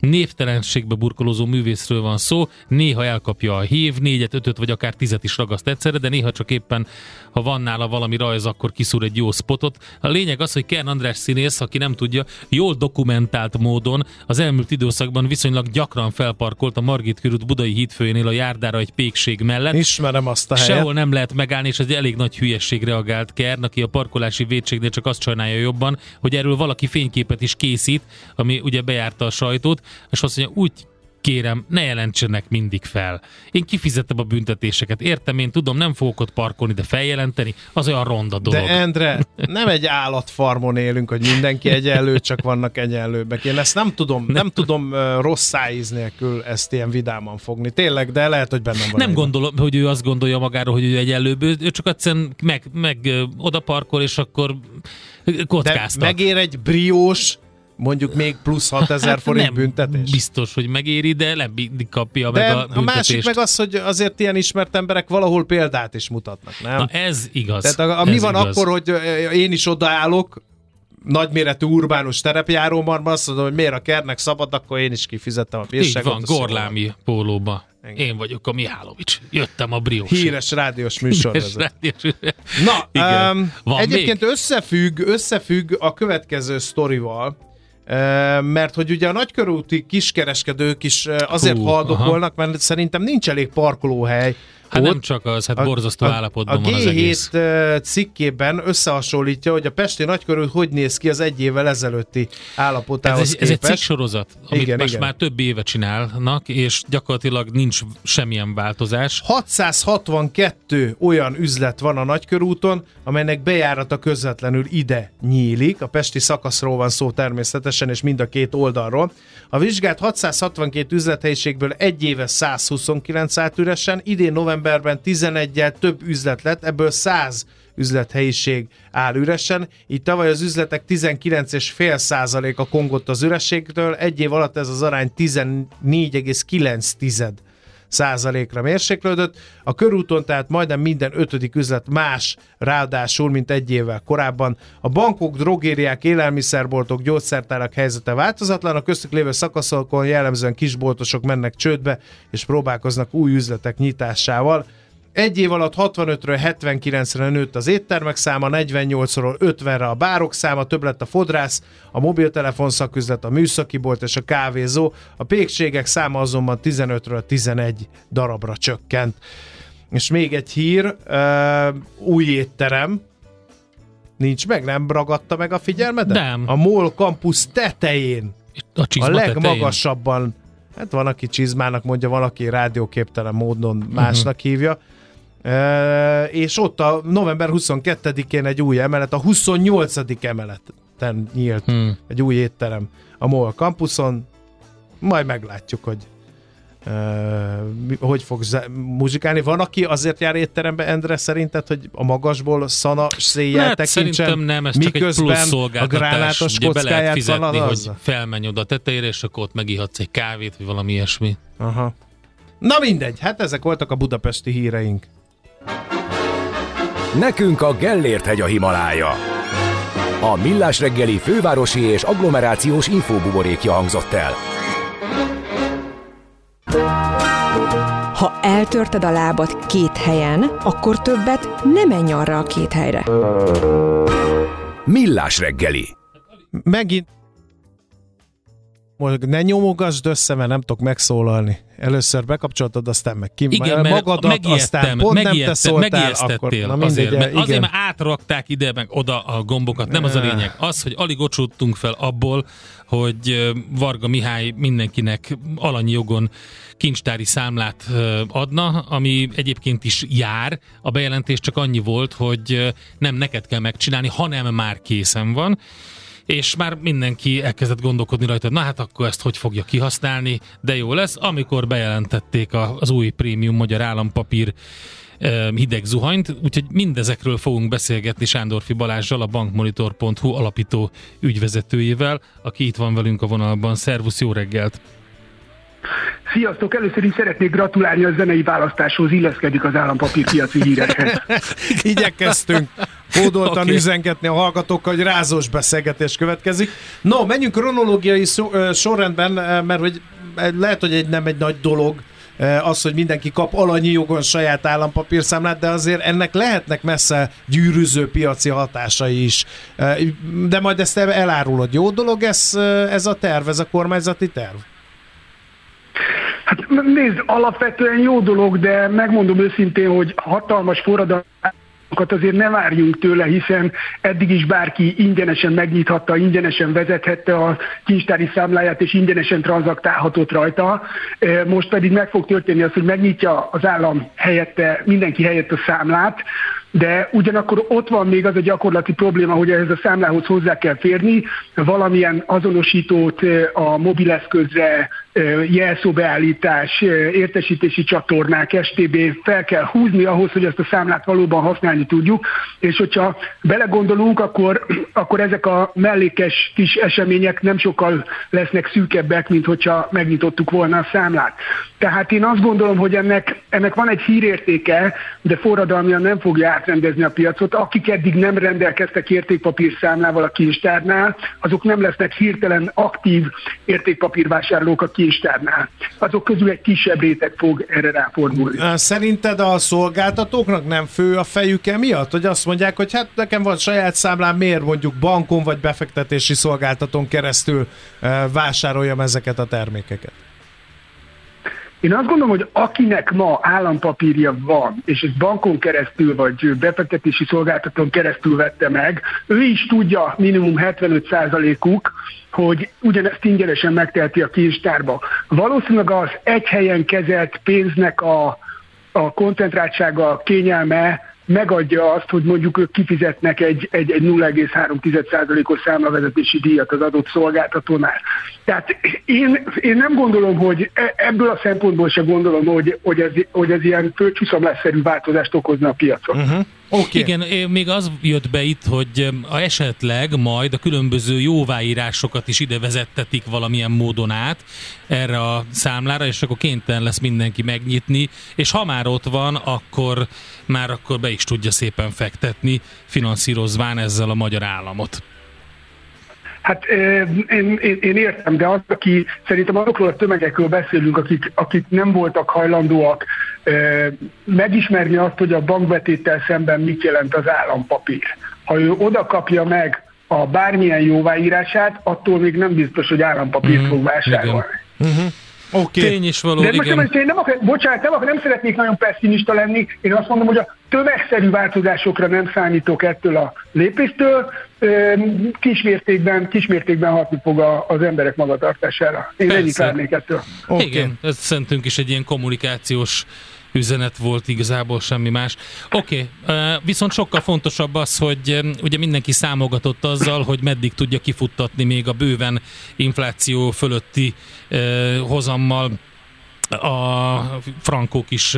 Névtelenségbe burkolózó művészről van szó, néha elkapja a hív, négyet, ötöt vagy akár tizet is ragaszt egyszerre, de néha csak éppen, ha van nála valami rajz, akkor kiszúr egy jó spotot. A lényeg az, hogy Kern András színész, aki nem tudja, jól dokumentált módon az elmúlt időszakban viszonylag gyakran felparkolt a Margit körút Budai hídfőjénél a járdára egy pékség mellett. Ismerem azt a helyet. Sehol nem lehet megállni, és ez egy elég nagy hülyesség reagált Kern, aki a parkolási védségnél csak azt sajnálja jobban, hogy erről valaki fényképet is készít, ami ugye bejárta a sajtót, és azt mondja, úgy kérem, ne jelentsenek mindig fel. Én kifizettem a büntetéseket. Értem, én tudom, nem fogok ott parkolni, de feljelenteni, az olyan ronda dolog. De Endre, nem egy állatfarmon élünk, hogy mindenki egyenlő, csak vannak egyenlőbbek. Én ezt nem tudom, nem, nem tudom rossz szájíz nélkül ezt ilyen vidáman fogni. Tényleg, de lehet, hogy bennem van. Nem gondolom, hogy ő azt gondolja magáról, hogy ő egyenlőbb, ő csak egyszerűen meg, meg oda parkol, és akkor De kockáztat. megér egy briós, mondjuk még plusz 6000 forint Hát nem büntetés. biztos, hogy megéri, de nem kapja De meg a a, büntetést. másik meg az, hogy azért ilyen ismert emberek valahol példát is mutatnak, nem? Na ez igaz. Tehát a, a, mi van igaz. akkor, hogy én is odaállok, nagyméretű urbánus terepjáróban, azt mondom, hogy miért a kernek szabad, akkor én is kifizettem a Így bírságot. van, azt Gorlámi pólóba. Igen. Én vagyok a Mihálovics. Jöttem a briós. Híres rádiós műsorvezető. rádiós. Na, Igen. um, Van egyébként még? összefügg, összefügg a következő sztorival, mert hogy ugye a nagykörúti kiskereskedők is azért Hú, haldokolnak, mert szerintem nincs elég parkolóhely Hát nem csak az, hát borzasztó a, állapotban a van az egész. G7 cikkében összehasonlítja, hogy a Pesti nagykörül hogy néz ki az egy évvel ezelőtti állapotához ez egy, ez egy képest. cikksorozat, amit Igen, most igen. már több éve csinálnak, és gyakorlatilag nincs semmilyen változás. 662 olyan üzlet van a Nagykörúton, amelynek bejárata közvetlenül ide nyílik. A pesti szakaszról van szó természetesen, és mind a két oldalról. A vizsgált 662 üzlethelyiségből egy éve 129 állt üresen, idén novemberben 11-el több üzlet lett, ebből 100 üzlethelyiség áll üresen, így tavaly az üzletek 19,5% a kongott az ürességtől, egy év alatt ez az arány 14,9 százalékra mérséklődött. A körúton tehát majdnem minden ötödik üzlet más, ráadásul, mint egy évvel korábban. A bankok, drogériák, élelmiszerboltok, gyógyszertárak helyzete változatlan, a köztük lévő szakaszokon jellemzően kisboltosok mennek csődbe, és próbálkoznak új üzletek nyitásával. Egy év alatt 65-ről 79-re nőtt az éttermek száma, 48-ról 50-re a bárok száma, több lett a fodrász, a mobiltelefon szaküzlet, a műszaki bolt és a kávézó. A pékségek száma azonban 15-ről 11 darabra csökkent. És még egy hír, új étterem, nincs meg, nem ragadta meg a figyelmedet? Nem. A MOL campus tetején, A, a csizma tetején. legmagasabban, hát van, aki csizmának mondja, valaki rádióképtelen módon másnak Mhm. hívja, e, és ott a november 22-én egy új emelet, a 28. emeleten nyílt Hmm. egy új étterem a MOL campuson, majd meglátjuk, hogy e, hogy fog muzsikálni. Van, aki azért jár étterembe, Endre, szerinted, hogy a magasból szana széjjel Hát tekintsen, szerintem nem, ez csak egy plusz a szolgáltatás. gránátos Ugye be lehet fizetni, hogy szanalazza? felmenj oda a tetejére, és akkor ott megihatsz egy kávét, vagy valami ilyesmi. Aha. Na mindegy, hát ezek voltak a budapesti híreink. Nekünk a Gellért hegy a Himalája. A Millás reggeli fővárosi és agglomerációs infóbuborékja hangzott el. Ha eltörted a lábad két helyen, akkor többet nem menj arra a két helyre. Millás reggeli. Megint most ne nyomogasd össze, mert nem tudok megszólalni. Először bekapcsoltad, aztán meg ki Igen, mert magadat, aztán pont nem te szóltál, akkor na azért, mindegy, mert, igen. azért, mert átrakták ide meg oda a gombokat, nem az a lényeg. Az, hogy alig ocsúttunk fel abból, hogy Varga Mihály mindenkinek alanyi jogon kincstári számlát adna, ami egyébként is jár. A bejelentés csak annyi volt, hogy nem neked kell megcsinálni, hanem már készen van és már mindenki elkezdett gondolkodni rajta, na hát akkor ezt hogy fogja kihasználni, de jó lesz, amikor bejelentették az új prémium magyar állampapír hideg zuhanyt, úgyhogy mindezekről fogunk beszélgetni Sándorfi Balázsjal, a bankmonitor.hu alapító ügyvezetőjével, aki itt van velünk a vonalban. Szervusz, jó reggelt! Sziasztok! Először is szeretnék gratulálni a zenei választáshoz, illeszkedik az állampapírpiaci hírekhez. *laughs* Igyekeztünk kódoltan Oké. okay. üzengetni a hallgatókkal, hogy rázós beszélgetés következik. No, menjünk kronológiai szó, ö, sorrendben, mert hogy lehet, hogy egy, nem egy nagy dolog az, hogy mindenki kap alanyi jogon saját állampapírszámlát, de azért ennek lehetnek messze gyűrűző piaci hatásai is. De majd ezt elárulod. Jó dolog ez, ez a terv, ez a kormányzati terv? Hát nézd, alapvetően jó dolog, de megmondom őszintén, hogy hatalmas forradalmat azért ne várjunk tőle, hiszen eddig is bárki ingyenesen megnyithatta, ingyenesen vezethette a kincstári számláját, és ingyenesen tranzaktálhatott rajta. Most pedig meg fog történni az, hogy megnyitja az állam helyette, mindenki helyett a számlát, de ugyanakkor ott van még az a gyakorlati probléma, hogy ehhez a számlához hozzá kell férni, valamilyen azonosítót a mobileszközre, jelszóbeállítás, értesítési csatornák, STB fel kell húzni ahhoz, hogy ezt a számlát valóban használni tudjuk, és hogyha belegondolunk, akkor, akkor ezek a mellékes kis események nem sokkal lesznek szűkebbek, mint hogyha megnyitottuk volna a számlát. Tehát én azt gondolom, hogy ennek, ennek van egy hírértéke, de forradalmian nem fogja átrendezni a piacot. Akik eddig nem rendelkeztek értékpapírszámlával a kincstárnál, azok nem lesznek hirtelen aktív értékpapírvásárlók a kincstárnál. Azok közül egy kisebb réteg fog erre ráfordulni. Szerinted a szolgáltatóknak nem fő a fejük emiatt, hogy azt mondják, hogy hát nekem van saját számlám, miért mondjuk bankon vagy befektetési szolgáltatón keresztül vásároljam ezeket a termékeket? Én azt gondolom, hogy akinek ma állampapírja van, és ez bankon keresztül vagy befektetési szolgáltatón keresztül vette meg, ő is tudja minimum 75%-uk, hogy ugyanezt ingyenesen megteheti a kincstárba. Valószínűleg az egy helyen kezelt pénznek a, a koncentráltsága, a kényelme megadja azt, hogy mondjuk ők kifizetnek egy, egy, egy 0,3%-os számlavezetési díjat az adott szolgáltatónál. Tehát én, én nem gondolom, hogy e, ebből a szempontból sem gondolom, hogy, hogy, ez, hogy ez ilyen földcsúszamlásszerű változást okozna a piacon. Uh-huh. Okay. Igen, még az jött be itt, hogy a esetleg majd a különböző jóváírásokat is ide vezettetik valamilyen módon át erre a számlára, és akkor kénytelen lesz mindenki megnyitni, és ha már ott van, akkor már akkor be is tudja szépen fektetni, finanszírozván ezzel a magyar államot. Hát én, én, én értem, de az, aki szerintem azokról a tömegekről beszélünk, akik, akik nem voltak hajlandóak megismerni azt, hogy a bankbetéttel szemben mit jelent az állampapír. Ha ő oda kapja meg a bármilyen jóváírását, attól még nem biztos, hogy állampapírt mm, fog vásárolni. Mm-hmm. Oké. Okay. Tény is való, De most igen. Nem, én nem, akar, bocsánat, nem, akar, nem szeretnék nagyon pessimista lenni, én azt mondom, hogy a tömegszerű változásokra nem számítok ettől a lépéstől, kismértékben, kismértékben hatni fog az emberek magatartására. Én ennyit várnék ettől. Okay. Igen, ez szerintünk is egy ilyen kommunikációs üzenet volt igazából semmi más. Oké, okay, viszont sokkal fontosabb az, hogy ugye mindenki számogatott azzal, hogy meddig tudja kifuttatni még a bőven infláció fölötti hozammal a frankók is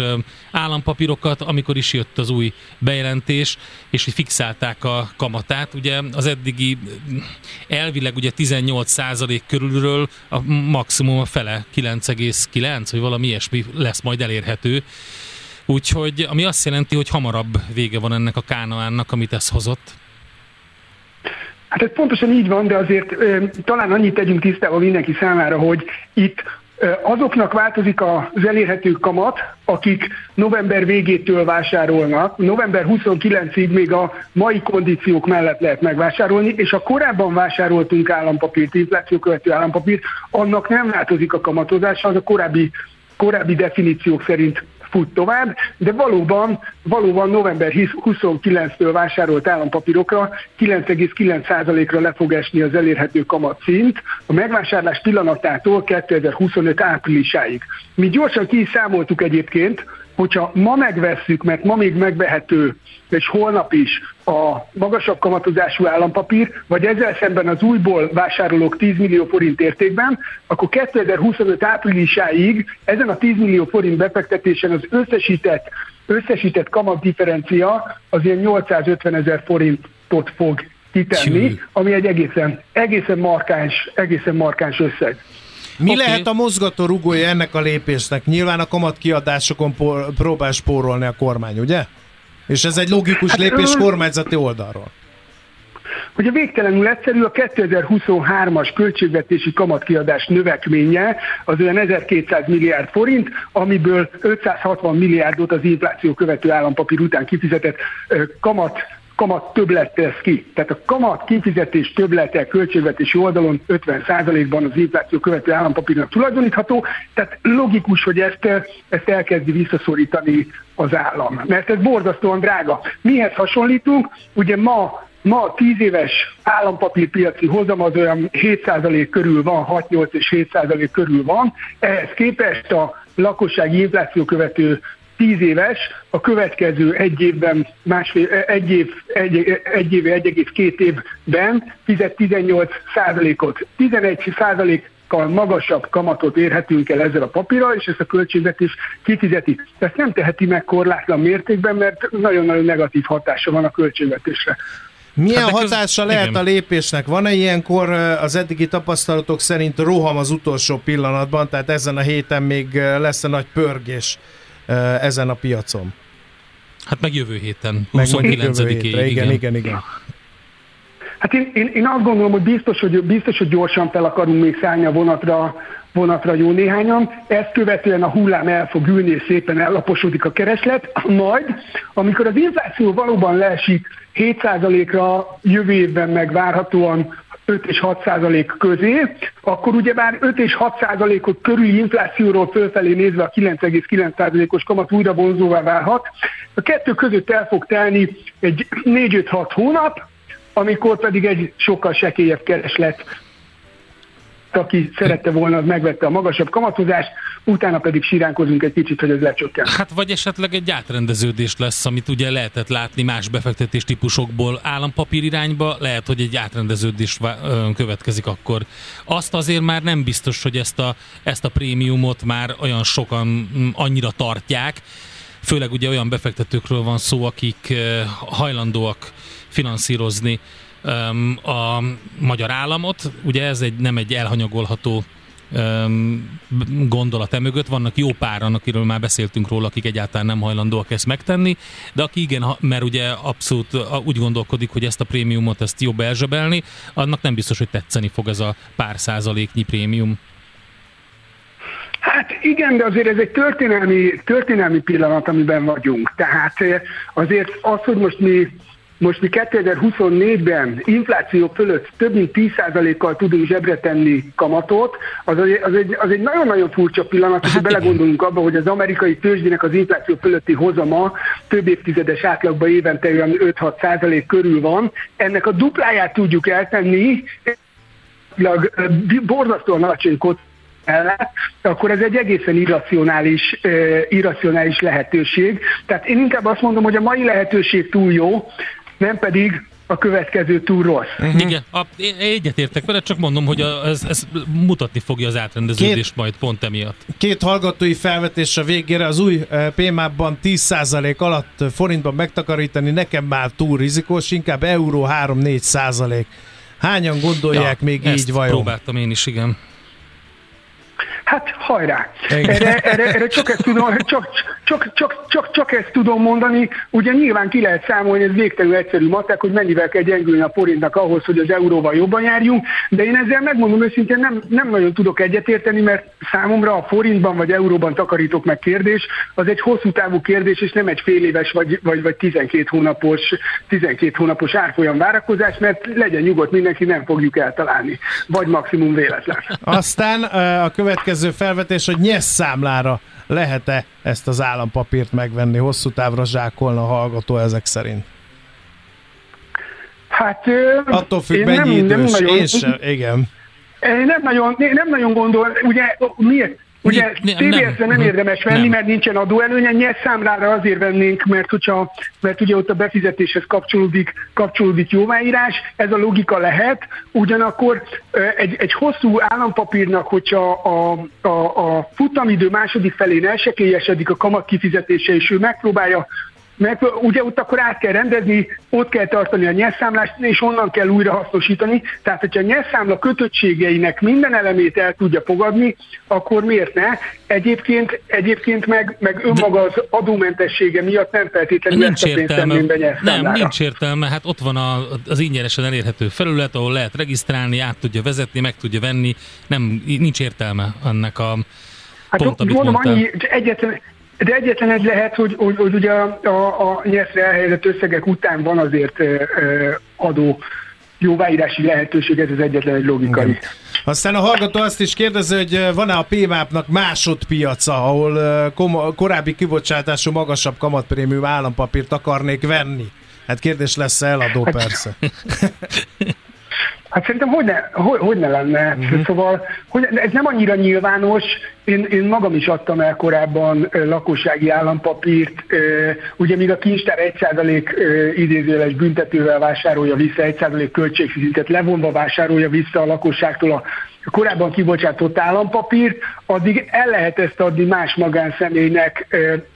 állampapírokat, amikor is jött az új bejelentés, és hogy fixálták a kamatát. Ugye az eddigi elvileg ugye 18% körülről a maximum a fele 9,9, vagy valami ilyesmi lesz majd elérhető. Úgyhogy, ami azt jelenti, hogy hamarabb vége van ennek a kánaánnak, amit ez hozott. Hát ez pontosan így van, de azért ö, talán annyit tegyünk tisztában mindenki számára, hogy itt Azoknak változik az elérhető kamat, akik november végétől vásárolnak. November 29-ig még a mai kondíciók mellett lehet megvásárolni, és a korábban vásároltunk állampapírt, infláció követő állampapírt, annak nem változik a kamatozása, az a korábbi, korábbi definíciók szerint fut tovább, de valóban, valóban november 29-től vásárolt állampapírokra 9,9%-ra le fog esni az elérhető kamatszint a megvásárlás pillanatától 2025 áprilisáig. Mi gyorsan ki is számoltuk egyébként, hogyha ma megvesszük, mert ma még megvehető, és holnap is a magasabb kamatozású állampapír, vagy ezzel szemben az újból vásárolók 10 millió forint értékben, akkor 2025 áprilisáig ezen a 10 millió forint befektetésen az összesített, összesített kamatdifferencia az ilyen 850 ezer forintot fog kitenni, ami egy egészen, egészen, markáns, egészen markáns összeg. Mi okay. lehet a mozgató rugója ennek a lépésnek? Nyilván a kamat kiadásokon próbál spórolni a kormány, ugye? És ez egy logikus hát, lépés kormányzati oldalról. Hogy a végtelenül egyszerű, a 2023-as költségvetési kamatkiadás növekménye az olyan 1200 milliárd forint, amiből 560 milliárdot az infláció követő állampapír után kifizetett kamat kamat többlet tesz ki. Tehát a kamat kifizetés többlete költségvetési oldalon 50%-ban az infláció követő állampapírnak tulajdonítható, tehát logikus, hogy ezt, ezt elkezdi visszaszorítani az állam, mert ez borzasztóan drága. Mihez hasonlítunk? Ugye ma Ma 10 éves állampapírpiaci hozam az olyan 7% körül van, 6-8 és 7% körül van. Ehhez képest a lakossági infláció követő 10 éves, a következő egy évben, másfél, egy év, egy, egy év, egy két évben fizet 18 százalékot. 11 százalékkal magasabb kamatot érhetünk el ezzel a papírral, és ezt a költségvetés kifizeti. Ezt nem teheti meg korlátlan mértékben, mert nagyon-nagyon negatív hatása van a költségvetésre. Milyen hát hatása lehet igen. a lépésnek? Van-e ilyenkor az eddigi tapasztalatok szerint roham az utolsó pillanatban, tehát ezen a héten még lesz a nagy pörgés ezen a piacon. Hát meg jövő héten, 29-ig. Igen, igen, igen, igen. Hát én, én, én azt gondolom, hogy biztos, hogy biztos, hogy gyorsan fel akarunk még szállni a vonatra, vonatra jó néhányan. Ezt követően a hullám el fog ülni, és szépen ellaposodik a kereslet. Majd, amikor az infláció valóban leesik 7%-ra, jövő évben meg várhatóan 5 és 6 százalék közé, akkor ugyebár 5 és 6 százalékot körüli inflációról fölfelé nézve a 9,9 százalékos kamat újra vonzóvá válhat. A kettő között el fog telni egy 4-5-6 hónap, amikor pedig egy sokkal sekélyebb kereslet aki szerette volna, az megvette a magasabb kamatozást, utána pedig siránkozunk egy kicsit, hogy ez lecsökken. Hát vagy esetleg egy átrendeződés lesz, amit ugye lehetett látni más befektetés típusokból állampapír irányba, lehet, hogy egy átrendeződés következik akkor. Azt azért már nem biztos, hogy ezt a, ezt a prémiumot már olyan sokan mm, annyira tartják, főleg ugye olyan befektetőkről van szó, akik hajlandóak finanszírozni a magyar államot. Ugye ez egy, nem egy elhanyagolható gondolat emögött. Vannak jó páran, akiről már beszéltünk róla, akik egyáltalán nem hajlandóak ezt megtenni, de aki igen, mert ugye abszolút úgy gondolkodik, hogy ezt a prémiumot ezt jobb elzsebelni, annak nem biztos, hogy tetszeni fog ez a pár százaléknyi prémium. Hát igen, de azért ez egy történelmi, történelmi pillanat, amiben vagyunk. Tehát azért az, hogy most mi most mi 2024-ben infláció fölött több mint 10%-kal tudunk zsebre tenni kamatot, az, az, egy, az egy nagyon-nagyon furcsa pillanat, hát hogy belegondolunk abba, hogy az amerikai tőzsdének az infláció fölötti hozama több évtizedes átlagban évente olyan 5-6% körül van. Ennek a dupláját tudjuk eltenni, borzasztóan alacsony ellen, akkor ez egy egészen irracionális, uh, irracionális lehetőség. Tehát én inkább azt mondom, hogy a mai lehetőség túl jó, nem pedig a következő túl rossz. Uh-huh. Igen, a, egyetértek vele, csak mondom, hogy a, ez, ez mutatni fogja az átrendeződést két, majd pont emiatt. Két hallgatói felvetés a végére, az új eh, PMAP-ban 10% alatt forintban megtakarítani nekem már túl rizikós, inkább euró 3-4% Hányan gondolják ja, még így vajon? próbáltam én is, igen. Hát hajrá! Erre, erre, erre csak, ezt tudom, csak, csak, csak, csak, csak ezt tudom mondani. Ugye nyilván ki lehet számolni, ez végtelenül egyszerű matek, hogy mennyivel kell gyengülni a forintnak ahhoz, hogy az euróval jobban járjunk, de én ezzel megmondom őszintén nem, nem nagyon tudok egyetérteni, mert számomra a forintban vagy euróban takarítok meg kérdés, az egy hosszú távú kérdés, és nem egy fél éves vagy, vagy, vagy 12 hónapos, 12 hónapos árfolyam várakozás, mert legyen nyugodt mindenki, nem fogjuk eltalálni. Vagy maximum véletlen. Aztán a következő következő felvetés, hogy nyesz számlára lehet-e ezt az állampapírt megvenni, hosszú távra zsákolna a hallgató ezek szerint? Hát... Attól függ, mennyi nem, idős. Nem nagyon, én sem, igen. Én nem nagyon, nem nagyon gondol, ugye miért, Ugye TBS-re nem, érdemes venni, nem. mert nincsen adóelőnye, nyers számlára azért vennénk, mert, hogyha, mert ugye ott a befizetéshez kapcsolódik, kapcsolódik jóváírás, ez a logika lehet, ugyanakkor egy, egy hosszú állampapírnak, hogyha a, a, a futamidő második felén elsekélyesedik a kamat kifizetése, és ő megpróbálja mert ugye ott akkor át kell rendezni, ott kell tartani a nyerszámlást, és onnan kell újra hasznosítani. Tehát, hogyha a nyerszámla kötöttségeinek minden elemét el tudja fogadni, akkor miért ne? Egyébként, egyébként meg, meg önmaga az adómentessége miatt nem feltétlenül nincs ezt a értelme. Nem, nincs értelme. Hát ott van a, az ingyenesen elérhető felület, ahol lehet regisztrálni, át tudja vezetni, meg tudja venni. Nem, nincs értelme ennek a Hát pont, amit mondom, annyi, egyetlen, de egyetlen egy lehet, hogy, hogy, hogy ugye a, a, a nyerszre elhelyezett összegek után van azért adó jóváírási lehetőség, ez az egyetlen egy logikai. Igen. Aztán a hallgató azt is kérdezi, hogy van-e a PMAP-nak másodpiaca, ahol kom- korábbi kibocsátású magasabb kamatprémium állampapírt akarnék venni? Hát kérdés lesz eladó hát, persze. *laughs* Hát szerintem hogy ne, hogy, hogy ne lenne. Uh-huh. Szóval hogy, ez nem annyira nyilvános. Én, én magam is adtam el korábban lakossági állampapírt. Ugye míg a kincstár 1% idézőjeles büntetővel vásárolja vissza, 1% költségfizetet levonva vásárolja vissza a lakosságtól a korábban kibocsátott állampapírt, addig el lehet ezt adni más magánszemélynek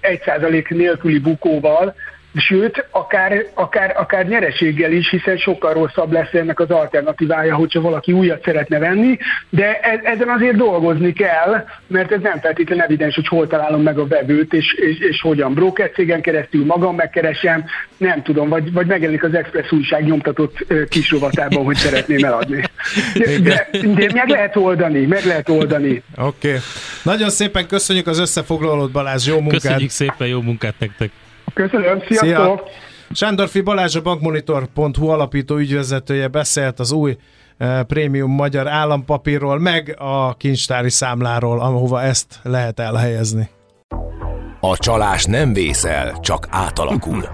1% nélküli bukóval, sőt, akár, akár, akár nyereséggel is, hiszen sokkal rosszabb lesz ennek az alternatívája, hogyha valaki újat szeretne venni, de e, ezen azért dolgozni kell, mert ez nem feltétlenül evidens, hogy hol találom meg a vevőt, és, és, és hogyan. Broker cégen keresztül magam megkeresem, nem tudom, vagy, vagy megjelenik az Express újság nyomtatott kis rovatában, hogy szeretném eladni. De, de, de meg lehet oldani, meg lehet oldani. Oké. Okay. Nagyon szépen köszönjük az összefoglalót, Balázs, jó munkát! Köszönjük szépen, jó munkát nektek! Köszönöm, sziasztok! Szia. Sándorfi Balázs a bankmonitor.hu alapító ügyvezetője beszélt az új prémium magyar állampapírról, meg a kincstári számláról, ahova ezt lehet elhelyezni. A csalás nem vészel, csak átalakul.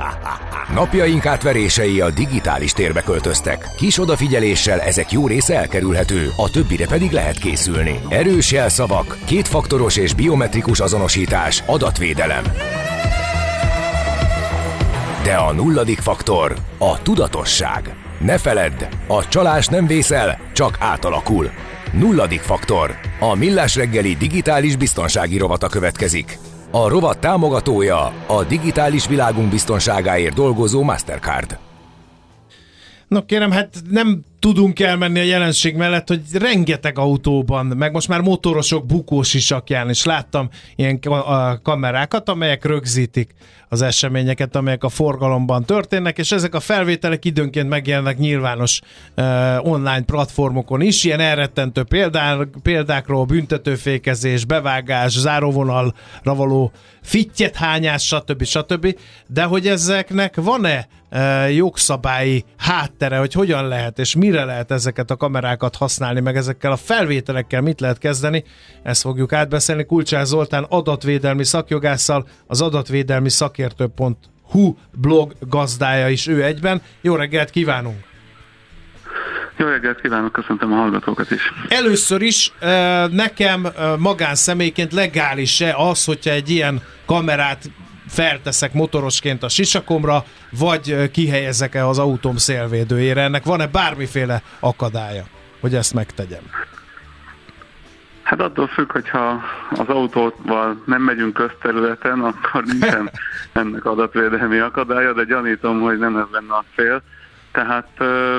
Napjaink átverései a digitális térbe költöztek. Kis odafigyeléssel ezek jó része elkerülhető, a többire pedig lehet készülni. Erős jelszavak, kétfaktoros és biometrikus azonosítás, adatvédelem. De a nulladik faktor a tudatosság. Ne feledd, a csalás nem vészel, csak átalakul. Nulladik faktor. A Millás reggeli digitális biztonsági rovata következik. A rovat támogatója a digitális világunk biztonságáért dolgozó Mastercard. No kérem, hát nem tudunk elmenni a jelenség mellett, hogy rengeteg autóban, meg most már motorosok bukós isakján is láttam ilyen kamerákat, amelyek rögzítik az eseményeket, amelyek a forgalomban történnek, és ezek a felvételek időnként megjelennek nyilvános uh, online platformokon is, ilyen elrettentő példák, példákról, büntetőfékezés, bevágás, záróvonalra való fittyethányás, stb. stb. De hogy ezeknek van-e uh, jogszabályi háttere, hogy hogyan lehet és mire lehet ezeket a kamerákat használni, meg ezekkel a felvételekkel mit lehet kezdeni, ezt fogjuk átbeszélni Kulcsár Zoltán adatvédelmi szakjogásszal, az adatvédelmi szakértő.hu blog gazdája is ő egyben. Jó reggelt kívánunk! Jó reggelt kívánok, köszöntöm a hallgatókat is. Először is nekem magánszemélyként legális-e az, hogyha egy ilyen kamerát felteszek motorosként a sisakomra, vagy kihelyezek-e az autóm szélvédőjére? Ennek van-e bármiféle akadálya, hogy ezt megtegyem? Hát attól függ, hogyha az autóval nem megyünk közterületen, akkor nincsen *laughs* ennek adatvédelmi akadálya, de gyanítom, hogy nem ez lenne a cél. Tehát ö,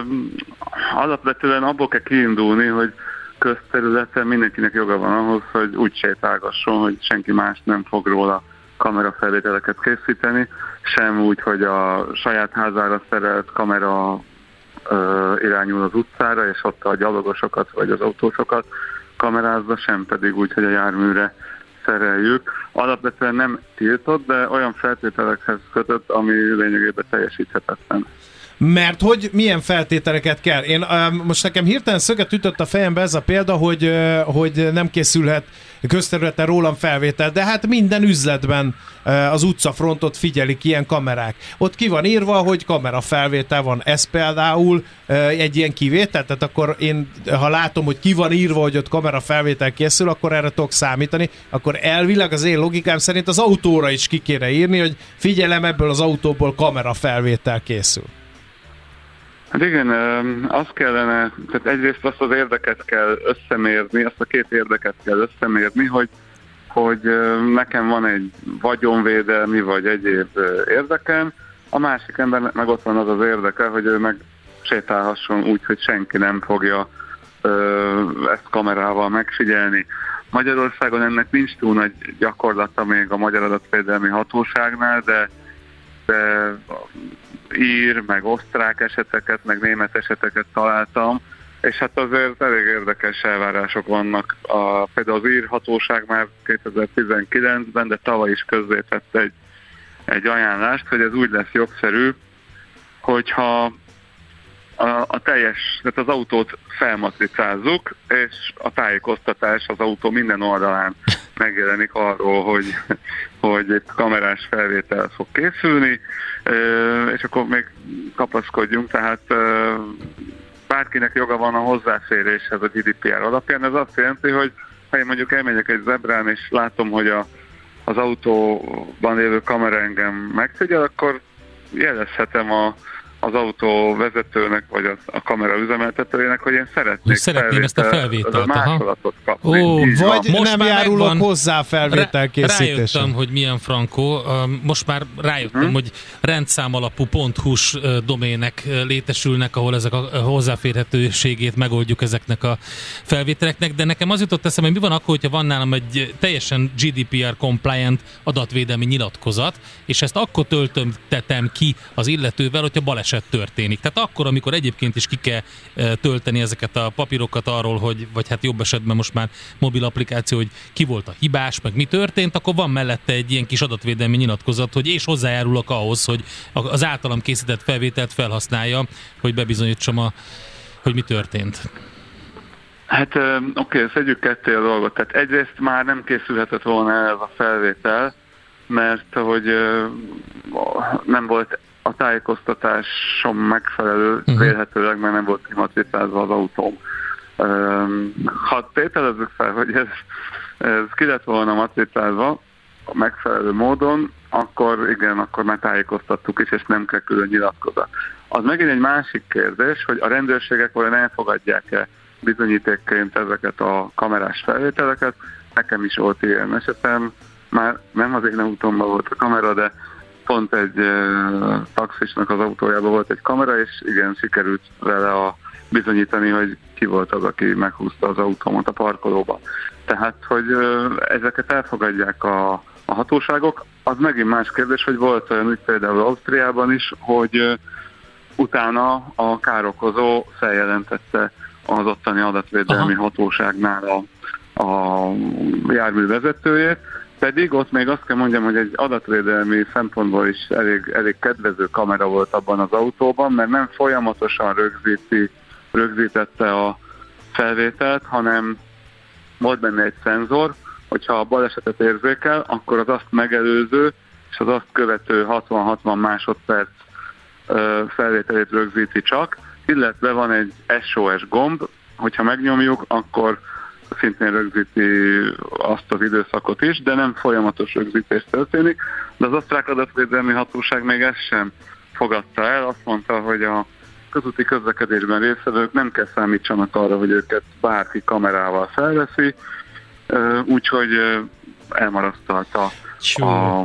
alapvetően abból kell kiindulni, hogy közterületen mindenkinek joga van ahhoz, hogy úgy sétálgasson, hogy senki más nem fog róla kamerafelvételeket készíteni, sem úgy, hogy a saját házára szerelt kamera ö, irányul az utcára, és ott a gyalogosokat vagy az autósokat kamerázza, sem pedig úgy, hogy a járműre szereljük. Alapvetően nem tiltott, de olyan feltételekhez kötött, ami lényegében teljesíthetetlen. Mert hogy milyen feltételeket kell? Én most nekem hirtelen szöget ütött a fejembe ez a példa, hogy, hogy nem készülhet közterületen rólam felvétel, de hát minden üzletben az utcafrontot figyelik ilyen kamerák. Ott ki van írva, hogy kamera felvétel van. Ez például egy ilyen kivétel, tehát akkor én, ha látom, hogy ki van írva, hogy ott kamera felvétel készül, akkor erre tudok számítani, akkor elvileg az én logikám szerint az autóra is ki kéne írni, hogy figyelem, ebből az autóból kamera felvétel készül. Hát igen, azt kellene, tehát egyrészt azt az érdeket kell összemérni, azt a két érdeket kell összemérni, hogy, hogy nekem van egy vagyonvédelmi vagy egyéb érdekem, a másik embernek meg ott van az az érdeke, hogy ő meg sétálhasson úgy, hogy senki nem fogja ezt kamerával megfigyelni. Magyarországon ennek nincs túl nagy gyakorlata még a Magyar Adatvédelmi Hatóságnál, de, de ír, meg osztrák eseteket, meg német eseteket találtam, és hát azért elég érdekes elvárások vannak. A, például az írhatóság már 2019-ben, de tavaly is közzétett egy, egy ajánlást, hogy ez úgy lesz jogszerű, hogyha a, a teljes, tehát az autót felmatricázzuk, és a tájékoztatás az autó minden oldalán megjelenik arról, hogy, hogy egy kamerás felvétel fog készülni, és akkor még kapaszkodjunk, tehát bárkinek joga van a hozzáféréshez a GDPR alapján. Ez azt jelenti, hogy ha én mondjuk elmegyek egy zebrán, és látom, hogy a, az autóban lévő kamera engem megfigyel, akkor jelezhetem a, az autó vezetőnek, vagy a, a kamera üzemeltetőjének, hogy én szeretnék Szeretném ezt a felvételt. Másolatot kapni. Ó, vagy most nem járulok megvan, hozzá felvétel készítésre. Rájöttem, hogy milyen frankó. Most már rájöttem, hmm. hogy rendszámalapú .hu-s domének létesülnek, ahol ezek a hozzáférhetőségét megoldjuk ezeknek a felvételeknek, de nekem az jutott eszembe, hogy mi van akkor, hogyha van nálam egy teljesen GDPR compliant adatvédelmi nyilatkozat, és ezt akkor töltöm ki az illetővel, hogyha baleset baleset történik. Tehát akkor, amikor egyébként is ki kell e, tölteni ezeket a papírokat arról, hogy, vagy hát jobb esetben most már mobil applikáció, hogy ki volt a hibás, meg mi történt, akkor van mellette egy ilyen kis adatvédelmi nyilatkozat, hogy és hozzájárulok ahhoz, hogy az általam készített felvételt felhasználja, hogy bebizonyítsam a hogy mi történt. Hát oké, okay, szedjük ketté a dolgot. Tehát egyrészt már nem készülhetett volna ez a felvétel, mert hogy nem volt a tájékoztatásom megfelelő, uh-huh. vélhetőleg, mert nem volt kimatricázva az autóm. Ha tételezzük fel, hogy ez, ez ki lett volna matricázva a megfelelő módon, akkor igen, akkor már tájékoztattuk is, és nem kell külön nyilatkozat. Az megint egy másik kérdés, hogy a rendőrségek vajon elfogadják-e bizonyítékként ezeket a kamerás felvételeket. Nekem is volt ilyen esetem, már nem az én autómban volt a kamera, de pont egy taxisnak az autójában volt egy kamera, és igen, sikerült vele a bizonyítani, hogy ki volt az, aki meghúzta az autómat a parkolóba. Tehát, hogy ezeket elfogadják a, a hatóságok. Az megint más kérdés, hogy volt olyan úgy például Ausztriában is, hogy utána a károkozó feljelentette az ottani adatvédelmi Aha. hatóságnál a, a jármű vezetőjét, pedig ott még azt kell mondjam, hogy egy adatvédelmi szempontból is elég, elég kedvező kamera volt abban az autóban, mert nem folyamatosan rögzíti, rögzítette a felvételt, hanem volt benne egy szenzor, hogyha a balesetet érzékel, akkor az azt megelőző és az azt követő 60-60 másodperc felvételét rögzíti csak, illetve van egy SOS gomb, hogyha megnyomjuk, akkor szintén rögzíti azt az időszakot is, de nem folyamatos rögzítés történik. De az osztrák adatvédelmi hatóság még ezt sem fogadta el, azt mondta, hogy a közúti közlekedésben résztvevők nem kell számítsanak arra, hogy őket bárki kamerával felveszi, úgyhogy elmarasztalta a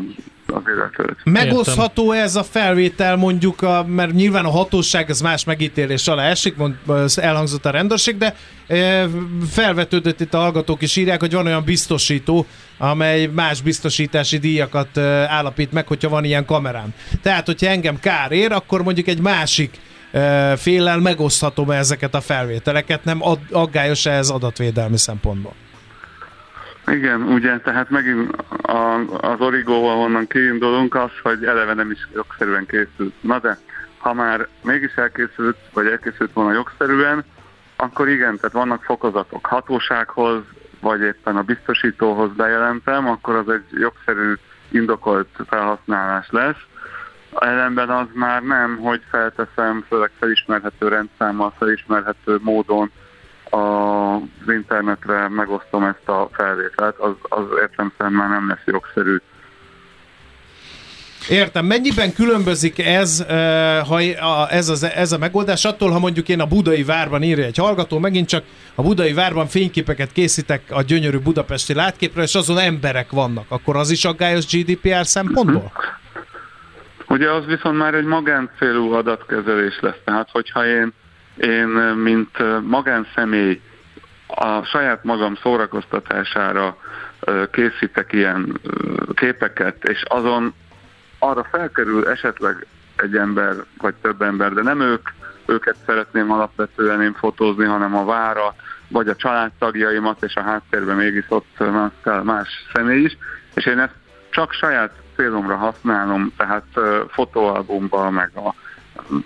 az illetőt. Megosztható ez a felvétel mondjuk, a, mert nyilván a hatóság ez más megítélés alá esik, mond, elhangzott a rendőrség, de e, felvetődött itt a hallgatók is írják, hogy van olyan biztosító, amely más biztosítási díjakat e, állapít meg, hogyha van ilyen kamerám. Tehát, hogyha engem kár ér, akkor mondjuk egy másik e, félel megoszthatom ezeket a felvételeket, nem ad, aggályos -e ez adatvédelmi szempontból? Igen, ugye, tehát megint a, az origóval onnan kiindulunk az, hogy eleve nem is jogszerűen készült. Na de, ha már mégis elkészült, vagy elkészült volna jogszerűen, akkor igen, tehát vannak fokozatok hatósághoz, vagy éppen a biztosítóhoz bejelentem, akkor az egy jogszerű, indokolt felhasználás lesz. Ellenben az már nem, hogy felteszem, főleg felismerhető rendszámmal, felismerhető módon az internetre megosztom ezt a felvételt, az, az értem már nem lesz jogszerű. Értem. Mennyiben különbözik ez, ha ez, az, ez a megoldás attól, ha mondjuk én a Budai Várban írja egy hallgató, megint csak a Budai Várban fényképeket készítek a gyönyörű budapesti látképről, és azon emberek vannak, akkor az is aggályos GDPR szempontból? Ugye az viszont már egy magáncélú adatkezelés lesz, tehát hogyha én én, mint magánszemély, a saját magam szórakoztatására készítek ilyen képeket, és azon arra felkerül esetleg egy ember, vagy több ember, de nem ők, őket szeretném alapvetően én fotózni, hanem a vára, vagy a családtagjaimat, és a háttérben mégis ott más, más személy is, és én ezt csak saját célomra használom, tehát fotóalbumban, meg a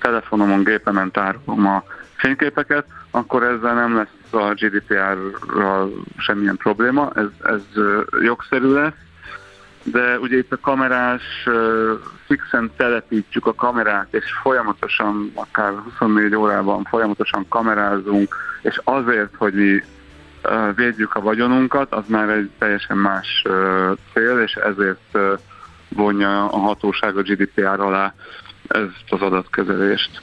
telefonomon, gépemen tárolom a fényképeket, akkor ezzel nem lesz a GDPR-ral semmilyen probléma, ez, ez jogszerű lesz, de ugye itt a kamerás, fixen telepítjük a kamerát, és folyamatosan, akár 24 órában folyamatosan kamerázunk, és azért, hogy mi védjük a vagyonunkat, az már egy teljesen más cél, és ezért vonja a hatóság a GDPR alá ezt az adatkezelést.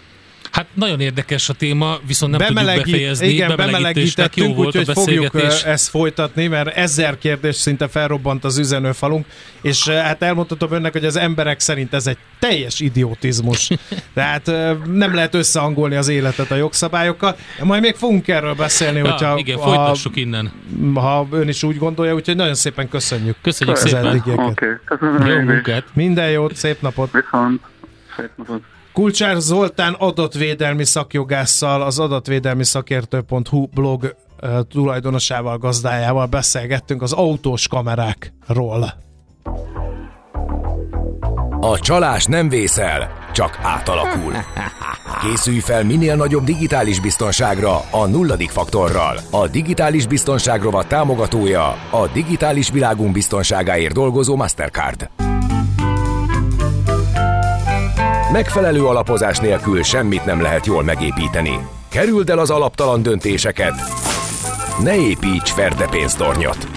Hát nagyon érdekes a téma, viszont nem Bemelegít, tudjuk befejezni. Igen, bemelegítettünk, jó volt úgyhogy fogjuk ezt folytatni, mert ezer kérdés szinte felrobbant az üzenőfalunk, és hát elmondhatom önnek, hogy az emberek szerint ez egy teljes idiotizmus. *laughs* Tehát nem lehet összehangolni az életet a jogszabályokkal. Majd még fogunk erről beszélni, ja, hogyha... Igen, folytassuk ha, innen. Ha ön is úgy gondolja, úgyhogy nagyon szépen köszönjük. Köszönjük szépen. Okay. Köszönöm Jó munkát. Minden jót, szép napot. Viszont. Szép napot. Kulcsár Zoltán adatvédelmi szakjogásszal, az adatvédelmi szakértő.hu blog tulajdonosával, gazdájával beszélgettünk az autós kamerákról. A csalás nem vészel, csak átalakul. Készülj fel minél nagyobb digitális biztonságra a nulladik faktorral. A digitális biztonság rovat támogatója a digitális világunk biztonságáért dolgozó Mastercard. Megfelelő alapozás nélkül semmit nem lehet jól megépíteni. Kerüld el az alaptalan döntéseket. Ne építs ferde pénztornyot.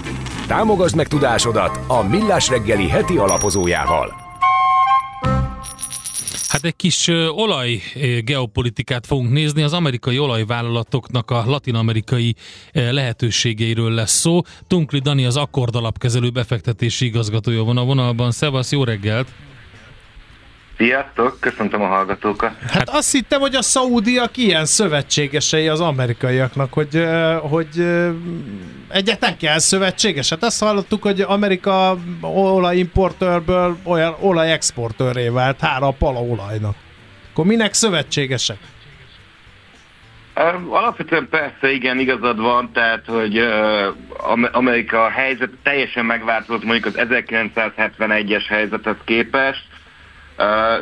Támogasd meg tudásodat a Millás reggeli heti alapozójával. Hát egy kis olaj geopolitikát fogunk nézni. Az amerikai olajvállalatoknak a latinamerikai lehetőségeiről lesz szó. Tunkli Dani az Akkord alapkezelő befektetési igazgatója van a vonalban. Szevasz, jó reggelt! Sziasztok, köszöntöm a hallgatókat. Hát azt hittem, hogy a szaudiak ilyen szövetségesei az amerikaiaknak, hogy, hogy egyetlen kell szövetséges. Hát azt hallottuk, hogy Amerika olajimportőrből olyan olajexportőré vált hára a palaolajnak. Akkor minek szövetségesek? Alapvetően persze igen, igazad van, tehát hogy Amerika helyzet teljesen megváltozott mondjuk az 1971-es helyzethez képest,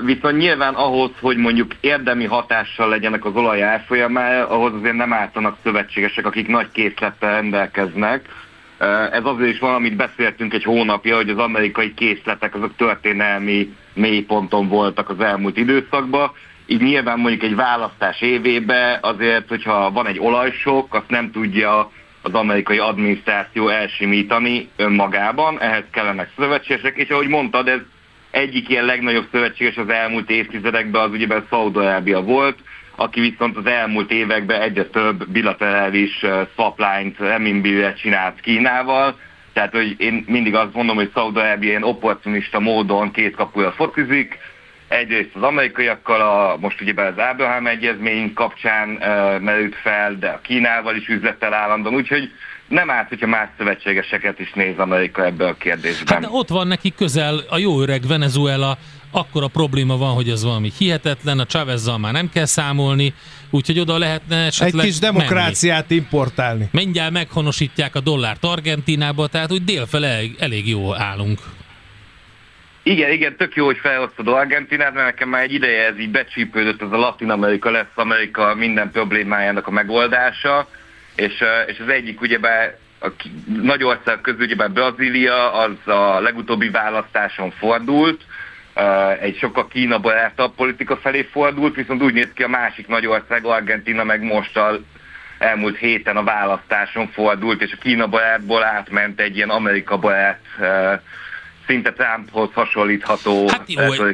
viszont nyilván ahhoz, hogy mondjuk érdemi hatással legyenek az olaj árfolyamára, ahhoz azért nem ártanak szövetségesek, akik nagy készlettel rendelkeznek. Ez azért is van, amit beszéltünk egy hónapja, hogy az amerikai készletek azok történelmi mélyponton voltak az elmúlt időszakban. Így nyilván mondjuk egy választás évébe azért, hogyha van egy olajsok, azt nem tudja az amerikai adminisztráció elsimítani önmagában, ehhez kellenek szövetségesek, és ahogy mondtad, ez egyik ilyen legnagyobb szövetséges az elmúlt évtizedekben az ugye Szaudarábia volt, aki viszont az elmúlt években egyre több bilaterális swapline-t renminbi csinált Kínával, tehát, hogy én mindig azt mondom, hogy Szaudarábia ilyen opportunista módon két kapuja focizik, egyrészt az amerikaiakkal, a, most ugye az Abraham egyezmény kapcsán uh, merült fel, de a Kínával is üzlettel állandóan, úgyhogy nem árt, hogyha más szövetségeseket is néz Amerika ebben a kérdésben. Hát ott van neki közel a jó öreg Venezuela, akkor a probléma van, hogy ez valami hihetetlen, a Chavezzal már nem kell számolni, úgyhogy oda lehetne esetleg Egy kis demokráciát menni. importálni. Mindjárt meghonosítják a dollárt Argentinába, tehát úgy délfele elég, elég jó állunk. Igen, igen, tök jó, hogy felhoztad Argentinát, mert nekem már egy ideje ez így becsípődött, ez a Latin Amerika lesz Amerika minden problémájának a megoldása és, és az egyik ugyebár a nagy ország közül ugyebár Brazília az a legutóbbi választáson fordult, egy sokkal Kína barátabb politika felé fordult, viszont úgy néz ki a másik nagy ország, Argentina meg most a elmúlt héten a választáson fordult, és a Kína barátból átment egy ilyen Amerika barát szinte Trumphoz hasonlítható hát jó, jó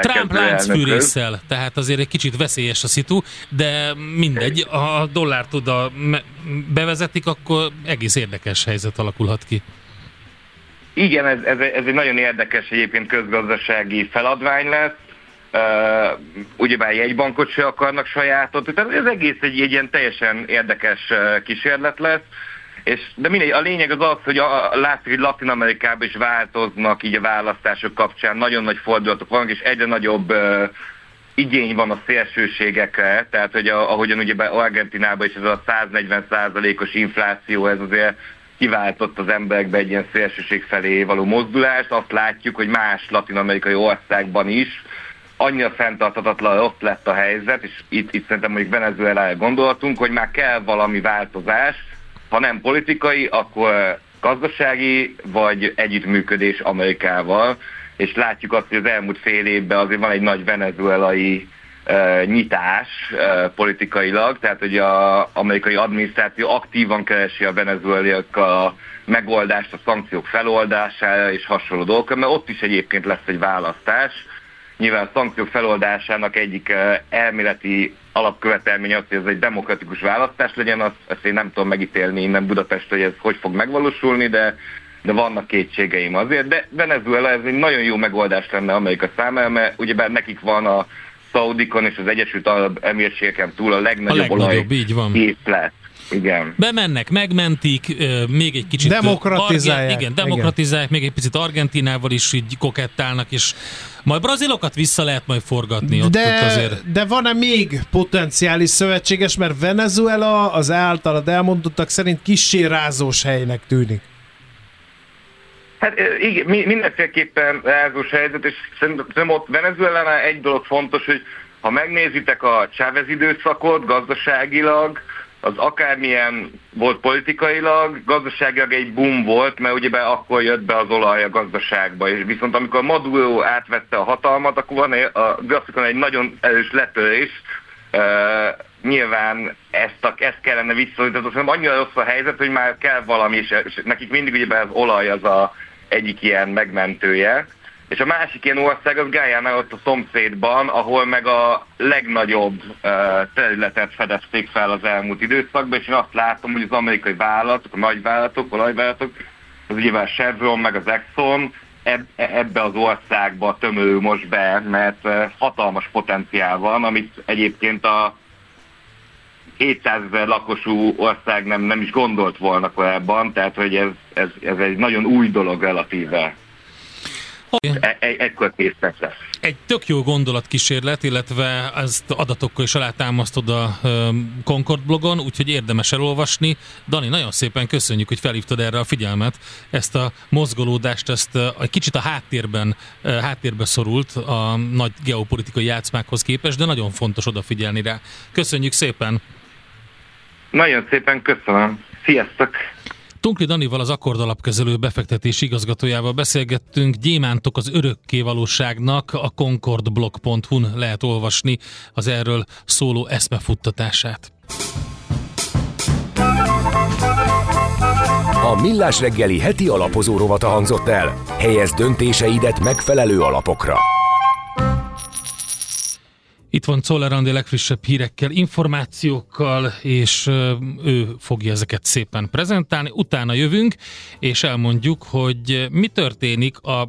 Trump láncfűrészsel, tehát azért egy kicsit veszélyes a szitu, de mindegy, ha a dollárt oda bevezetik, akkor egész érdekes helyzet alakulhat ki. Igen, ez, ez, ez egy nagyon érdekes egyébként közgazdasági feladvány lesz. Uh, ugyebár jegybankot se akarnak sajátot, tehát ez egész egy, egy ilyen teljesen érdekes kísérlet lesz. És, de mindegy, a lényeg az az, hogy a, a, látszik, hogy Latin Amerikában is változnak így a választások kapcsán, nagyon nagy fordulatok vannak, és egyre nagyobb uh, igény van a szélsőségekre, tehát hogy a, ahogyan ugye Argentinában is ez a 140% os infláció, ez azért kiváltott az emberekbe egy ilyen szélsőség felé való mozdulást. Azt látjuk, hogy más latin-amerikai országban is annyira fenntartatatlan ott lett a helyzet, és itt, itt szerintem mondjuk Venezuela gondoltunk, hogy már kell valami változás, ha nem politikai, akkor gazdasági vagy együttműködés Amerikával, és látjuk azt, hogy az elmúlt fél évben azért van egy nagy venezuelai uh, nyitás uh, politikailag, tehát hogy az amerikai adminisztráció aktívan keresi a venezueliakkal a megoldást a szankciók feloldására és hasonló dolgokra, mert ott is egyébként lesz egy választás. Nyilván a szankciók feloldásának egyik elméleti alapkövetelmény az, hogy ez egy demokratikus választás legyen, azt, azt én nem tudom megítélni innen Budapest, hogy ez hogy fog megvalósulni, de, de vannak kétségeim azért. De Venezuela ez egy nagyon jó megoldás lenne Amerika számára, mert ugyebár nekik van a Szaudikon és az Egyesült Arab Emírségeken túl a legnagyobb, a legnagyobb így van. Képlet. Igen. Bemennek, megmentik, még egy kicsit... Demokratizálják. Argen, igen, demokratizálják, igen. még egy picit Argentinával is így kokettálnak, és majd brazilokat vissza lehet majd forgatni. Ott, de, ott azért. de van-e még potenciális szövetséges, mert Venezuela az általad elmondottak szerint kissé rázós helynek tűnik. Hát igen, mindenféleképpen rázós helyzet, és szerintem ott Venezuela egy dolog fontos, hogy ha megnézitek a Chávez időszakot gazdaságilag, az akármilyen volt politikailag, gazdaságilag egy boom volt, mert ugye akkor jött be az olaj a gazdaságba, és viszont amikor Maduro átvette a hatalmat, akkor van a grafikon egy nagyon erős letörés, uh, nyilván ezt, a, ezt kellene visszaszorítani, tehát annyira rossz a helyzet, hogy már kell valami, és, és nekik mindig ugye az olaj az a egyik ilyen megmentője, és a másik ilyen ország az Gájánál ott a szomszédban, ahol meg a legnagyobb területet fedezték fel az elmúlt időszakban, és én azt látom, hogy az amerikai vállalatok, a nagy vállalatok, a nagyvállalatok, az a Chevron meg az Exxon eb- ebbe az országba tömörül most be, mert uh, hatalmas potenciál van, amit egyébként a 700 ezer lakosú ország nem, nem is gondolt volna korábban, tehát hogy ez, ez, ez egy nagyon új dolog relatíve. E, e, ekkor készített Egy tök jó gondolatkísérlet, illetve ezt adatokkal is alátámasztod a Concord blogon, úgyhogy érdemes elolvasni. Dani, nagyon szépen köszönjük, hogy felhívtad erre a figyelmet. Ezt a mozgolódást, ezt egy kicsit a háttérben, háttérbe szorult a nagy geopolitikai játszmákhoz képest, de nagyon fontos odafigyelni rá. Köszönjük szépen! Nagyon szépen köszönöm. Sziasztok! Tunkli Danival az Akkord alapkezelő befektetési igazgatójával beszélgettünk. Gyémántok az örökké valóságnak a concordblog.hu-n lehet olvasni az erről szóló eszmefuttatását. A Millás reggeli heti alapozó rovata hangzott el. Helyez döntéseidet megfelelő alapokra. Itt van Czoller Andi legfrissebb hírekkel, információkkal, és ő fogja ezeket szépen prezentálni. Utána jövünk, és elmondjuk, hogy mi történik a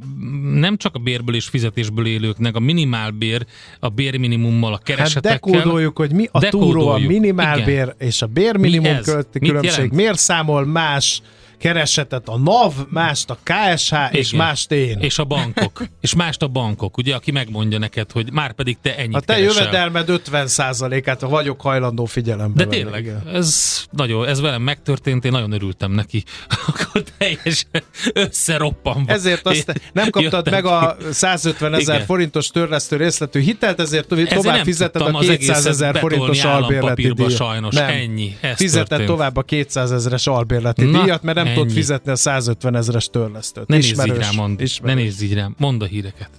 nem csak a bérből és fizetésből élőknek, a minimálbér, a bérminimummal, a keresetekkel. Hát dekódoljuk, hogy mi a túró, a minimálbér Igen. és a bérminimum különbség. Miért számol más keresetet a NAV, mást a KSH, Igen. és mást én. És a bankok. *laughs* és mást a bankok, ugye, aki megmondja neked, hogy már pedig te ennyit A te keresel. jövedelmed 50%-át vagyok hajlandó figyelembe De tényleg, igen. ez nagyon, ez velem megtörtént, én nagyon örültem neki. *laughs* Akkor teljesen összeroppanva. Ezért azt nem kaptad meg a 150 ezer forintos törlesztő részletű hitelt, ezért tovább fizeted a 200 ezer forintos albérleti díjat. sajnos, nem. ennyi. Fizeted tovább a 200 ezeres albérleti Na, díjat, mert nem nem tudod fizetni a 150 ezeres törlesztőt. Ne nézz így rám, mond. Ne nézz így rám. Mondd a híreket.